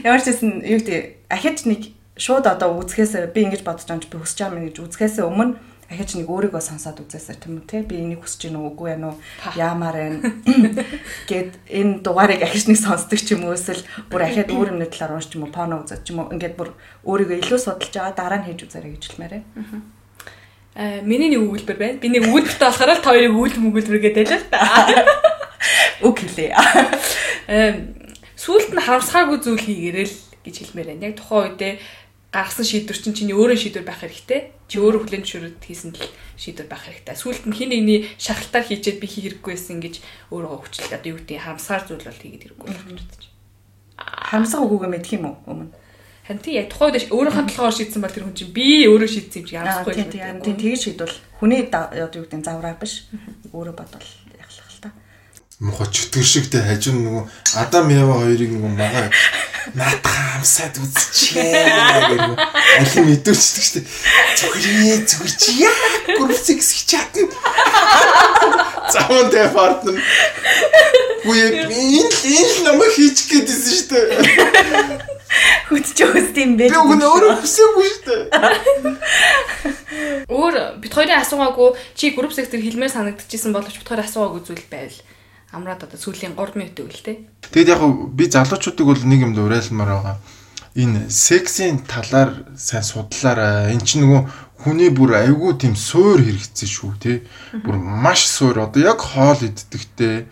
S3: ямар ч гэсэн юу гэдэг ахиж нэг шууд одоо үзэхээс би ингэж бодож байгаа юм чи би хүсэж байгаа юм гэж үзэхээс өмнө ахиж нэг өөрийгөө сонсоод үзээсэй тийм үү те би энийг хүсэж гин үгүй яа нү яамаар байна. <laughs> Гэд энэ дугаарыг ахиж нэг сонсдог ч юм уу эсвэл бүр ахиад өөр юмны талаар унш ч юм уу поно үзэж ч юм уу ингээд бүр өөрийгөө илүү судалж байгаа дараа нь хийж үзээрэй гэж хэлмээрээ.
S1: Аа миний нэг өгүүлбэр байна. Би нэг өгүүлбэртэй болохоор л та хоёрыг өгүүлбэр өгүүлбэр гэдэг л та. <laughs>
S3: Үг хэлээ.
S1: Аа сүүлд нь харамсаагүй зүйл хийгээрэл гэж хэлмээр байна. Яг тухайн үедээ гаргасан шийдвэр чинь чиний өөрөө шийдвэр байх хэрэгтэй. Чи өөрөө хүлэн зөвшөөрөд хийсэн л шийдвэр байх хэрэгтэй. Сүүлд нь хин нэгний шахалтаар хийчээд би хийхэрэггүй байсан гэж өөрөө хүчлээ. Одоо юу гэдэг харамсаар зүйл бол хийгээд хэрэггүй болох гэж бодож.
S3: Харамсаа үгүйгээ мэдх юм уу өмнө?
S1: Харин тий яг тухайн үед өөрийнхөө толгоор шийдсэн бол тэр хүн чинь би өөрөө шийдсэн юм чи ямархгүй
S3: юм. Тийм тийм тэгж шийдвэл хүний одоо юу гэдэг завраа биш. Өөрөө бодвол яхах л та.
S2: Мохо чөтгөр шигтэй хажим нөгөө Адам Ява хоёрыг нөгөө магаа наадхан амсаад үзчихээ гэх аль мэдүүлчихдэг шүү дээ. Зүгрээ зүгэрч яа гүрвсэг хичаатна. Заван тэ партнер. Үе энэ энэ намайг хийчих гээдсэн шүү дээ.
S3: Хүчж өгс тийм байж.
S2: Би өгнө өөрөө хүсээгүй шүү дээ. <laughs>
S1: Өөр бит хоёрын асуугаагүй чи групп сектор хэлмээр санагдчихсан боловч бит хоёр асуугаагүй зүйл байвал амраад одоо сүүлийн 3 минут өгөл тээ.
S2: Тэгэд яг би залуучуудыг бол нэг юм уриалмаар байгаа. Энэ сексийн талаар сайн судлаарай. Эн чинь нөгөө хүний бүр айгүй тийм суур хэрэгцсэн шүү тий. Бүр маш суур. Одоо яг хоол иддэгтэй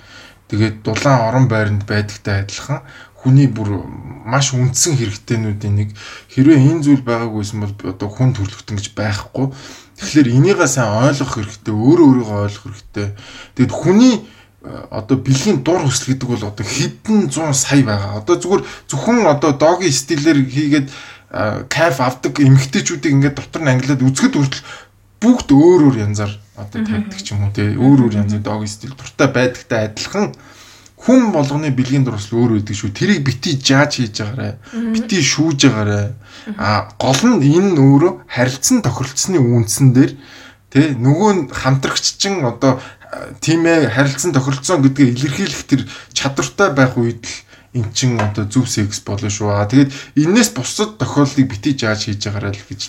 S2: тэгээд дулаан орон байранд байдагтай адилхан хүний бүр маш үндсэн хэрэгтэйнүүдийн нэг хэрвээ энэ зүйл байгаагүйсэн бол одоо хүн төрлөختөн гэж байхгүй. Тэгэхээр энийгээ сайн ойлгох хэрэгтэй, өөрөө өөрийгөө ойлгох хэрэгтэй. Тэгэд хүний одоо бэлгийн дур хүсэл гэдэг бол одоо хэдэн 100 сая байгаа. Одоо зүгээр зөвхөн одоо доги стилээр хийгээд кайф авдаг эмгтээчүүдийг ингээд дотор нь ангилаад үзэхэд хүртэл бүгд өөр өөр янзаар одоо тавьдаг ч юм уу те өөр өөр янзын доги стил дуртай байдагтай адилхан хүн болгоны бэлгийн дурсал өөр үүдэг шүү. Тэрийг бити жааж хийж байгаарэ. Бити шүүж байгаарэ. А гол нь энэ өөрөө харилцан тохиролцсны үндсэн дээр тэ нөгөө хамтрагч чинь одоо тийм ээ харилцан тохиролцсон гэдгээ илэрхийлэх тэр чадвартай байх үед л эн чин одоо зөв секс болно шүү. А тэгээд энээс бусад тохиолдлыг бити жааж хийж байгаарай л гэж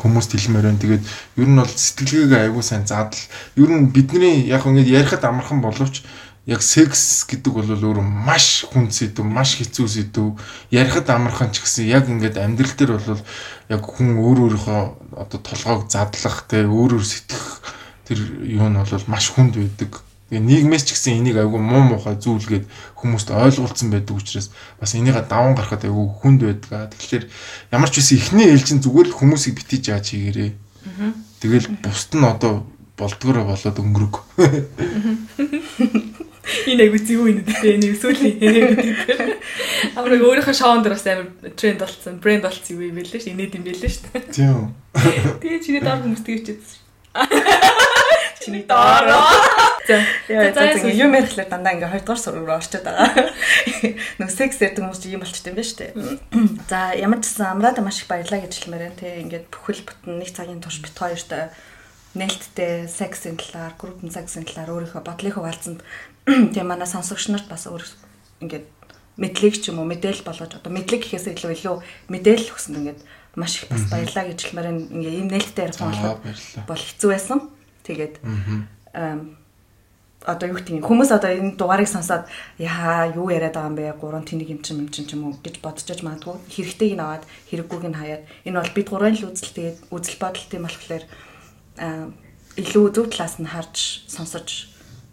S2: хүмүүст хэлмээр байна. Тэгээд ер нь бол сэтгэлгээгээ аягүй сайн заадал. Ер нь бидний яг ингэж ярихад амархан боловч яг секс гэдэг бол өөр маш хүн сэдв, маш хэцүү сэдв. Ярихад амархан ч гэсэн яг ингээд амьдрал дээр бол яг хүн өөр өөрийнхөө одоо толгойг задлах, тэ өөр өөр сэтгэх тэр юу нь бол маш хүнд байдаг. Тэгээ нийгмээс ч гэсэн энийг айгүй муу муухай зүйлгээд хүмүүст ойлгуулсан байдаг учраас бас энийг даван гарахад айгүй хүнд байдаг. Тэгэхээр ямар ч үсэн ихний ээлжин зүгээр л хүмүүсийг битэж яаж хийгэрээ. Тэгэл бусд нь одоо болдгороо болоод өнгөрөг. <laughs>
S1: Энэ айгу зүг юм дээ. Нэг сүүлийн гэдэг. Амар өөрийнхөө шоунд дээр бас амар тренд болсон, брэнд болсон юм байлээ шүү. Инээд юм байлээ шүү.
S2: Тийм.
S1: Тэгээ чиний доор хүмүүс тэгэж чийдсэн.
S3: Чиний доор. За за юм ярихлаар дандаа ингээ хоёрдугаар сураг руу орчод байгаа. Нөө секс гэдэг хүмүүс чинь юм болчтой юм байна шүү дээ. За ямар ч гэсэн амраад маш их баярлаа гэж хэлмээр байна. Тэ ингээд бүхэл бүтэн нэг цагийн турш бит хоёртой нээлттэй сексийн талаар, групп сексийн талаар өөрийнхөө бодлыг хуваалцсанд тийм манай сонсогч нарт бас өөр ингээд мэдлэг ч юм уу мэдээлэл болгож одоо мэдлэг гэхээс илүү илүү мэдээлэл өгсөнд ингээд маш их бас баярлаа гэж хэлмээр ингээ ийм нээлттэй ярьсан бол хэцүү байсан. Тэгээд одоо юу гэдэг хүмүүс одоо энэ дугаарыг сонсоод яа юу яриад байгаа юм бэ? Гурван тэнэг юм чин юм чин ч юм уу гэж бодож магадгүй. Хэрэгтэйг нь аваад хэрэггүйг нь хаяад энэ бол бид гурван л үзэл тэгээд үзэл бодол тийм болохоор илүү зөв талаас нь харж сонсож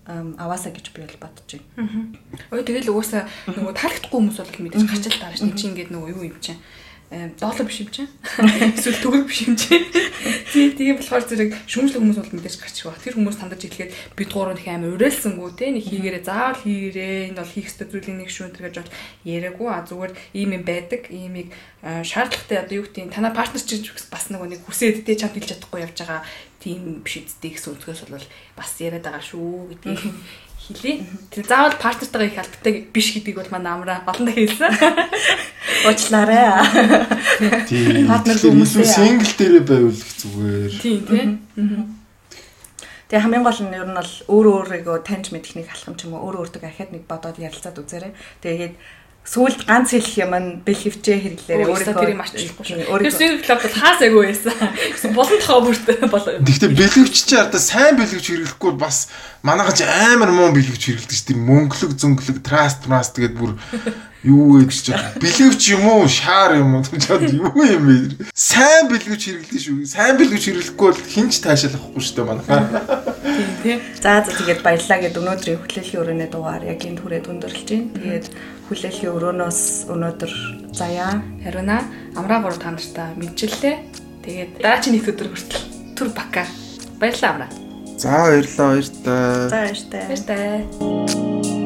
S3: аваасаа гэж би бол бодож байна.
S1: Ой тэгэл угаасаа нөгөө таалагдахгүй хүмүүс бол мэдээж гарч л таарч тийм чи ингээд нөгөө юу юм чинь доллар биш юм чинь. <laughs> Эсвэл төгрөг биш юм чинь. Тийм тийм болохоор зэрэг шүүмжлэх хүмүүс бол мэдээж гарч байгаа. Тэр хүмүүс тандаж ирэхэд бид гурав их амар уриалсангүй те нэг хийгээрээ заавал хийгээрээ энэ бол хийх ёстой зүйлийн нэг шүү гэж бод яриаггүй а зүгээр ийм юм байдаг. Иймийг шаардлагатай одоо юу гэдэг танаа партнер чинь бас нэг нэг хүсээд те чамд хэлж чадахгүй явж байгаа тийм биш үсттэй гэсэн үгээс бол бас яриад байгаа шүү гэдгийг хэлээ. Тэр заавал партнертайгаа их алдтай биш гэдгийг бол манай амраа олондоо хэлсэн. <laughs>
S3: Уучлаарай.
S2: Тийм. <laughs> Партнер хүмүүсээ сингл дээрээ байвал их зүгээр.
S1: Тийм тийм.
S3: Тэгээ хамгийн гол нь ер нь бол өөр өөрийгөө таньж мэдэх нэг алхам ч юм уу өөр өөртөө ахаад нэг бодоод ярилцаад үзээрэй. Тэгээд сүүлд ганц хэлэх юм нь бэлгэвчээ хэрэглээрээ
S1: өөрийнхөө тэрийг. Тэр синг клуб бол хаас агуу байсан. Гэсэн болон тохоо бүрт болоо.
S2: Гэхдээ бэлгэвч чи ардаа сайн бэлгэвч хэрэглэхгүй бас манайхан ч амар муу бэлгэвч хэрэглэдэг чинь мөнгөлөг зөнгөлөг траст траст гэдээ бүр юу гэж чи бэлгэвч юм уу? Шаар юм уу? Чад юу юм бэ? Сайн бэлгэвч хэрэглэдэг шүү. Сайн бэлгэвч хэрэглэхгүй бол хинч таашаалахгүй шүү дээ манайхаа
S3: тийм тийм. За за тэгээд баярлаа гэд өнөөдрийн хүлээлгийн өрөөний дугаар яг энэ түрээд өндөрлж байна. Тэгээд хүлээлгийн өрөөнөөс өнөөдөр заяа.
S1: Хариуна амраа гур та нартай мэдчилээ тэгээд дараагийн нэг өдөр хүртэл түр бака. Баярлалаа амраа.
S2: За баярлалаа баяртай.
S3: За баяртай.
S1: Баяртай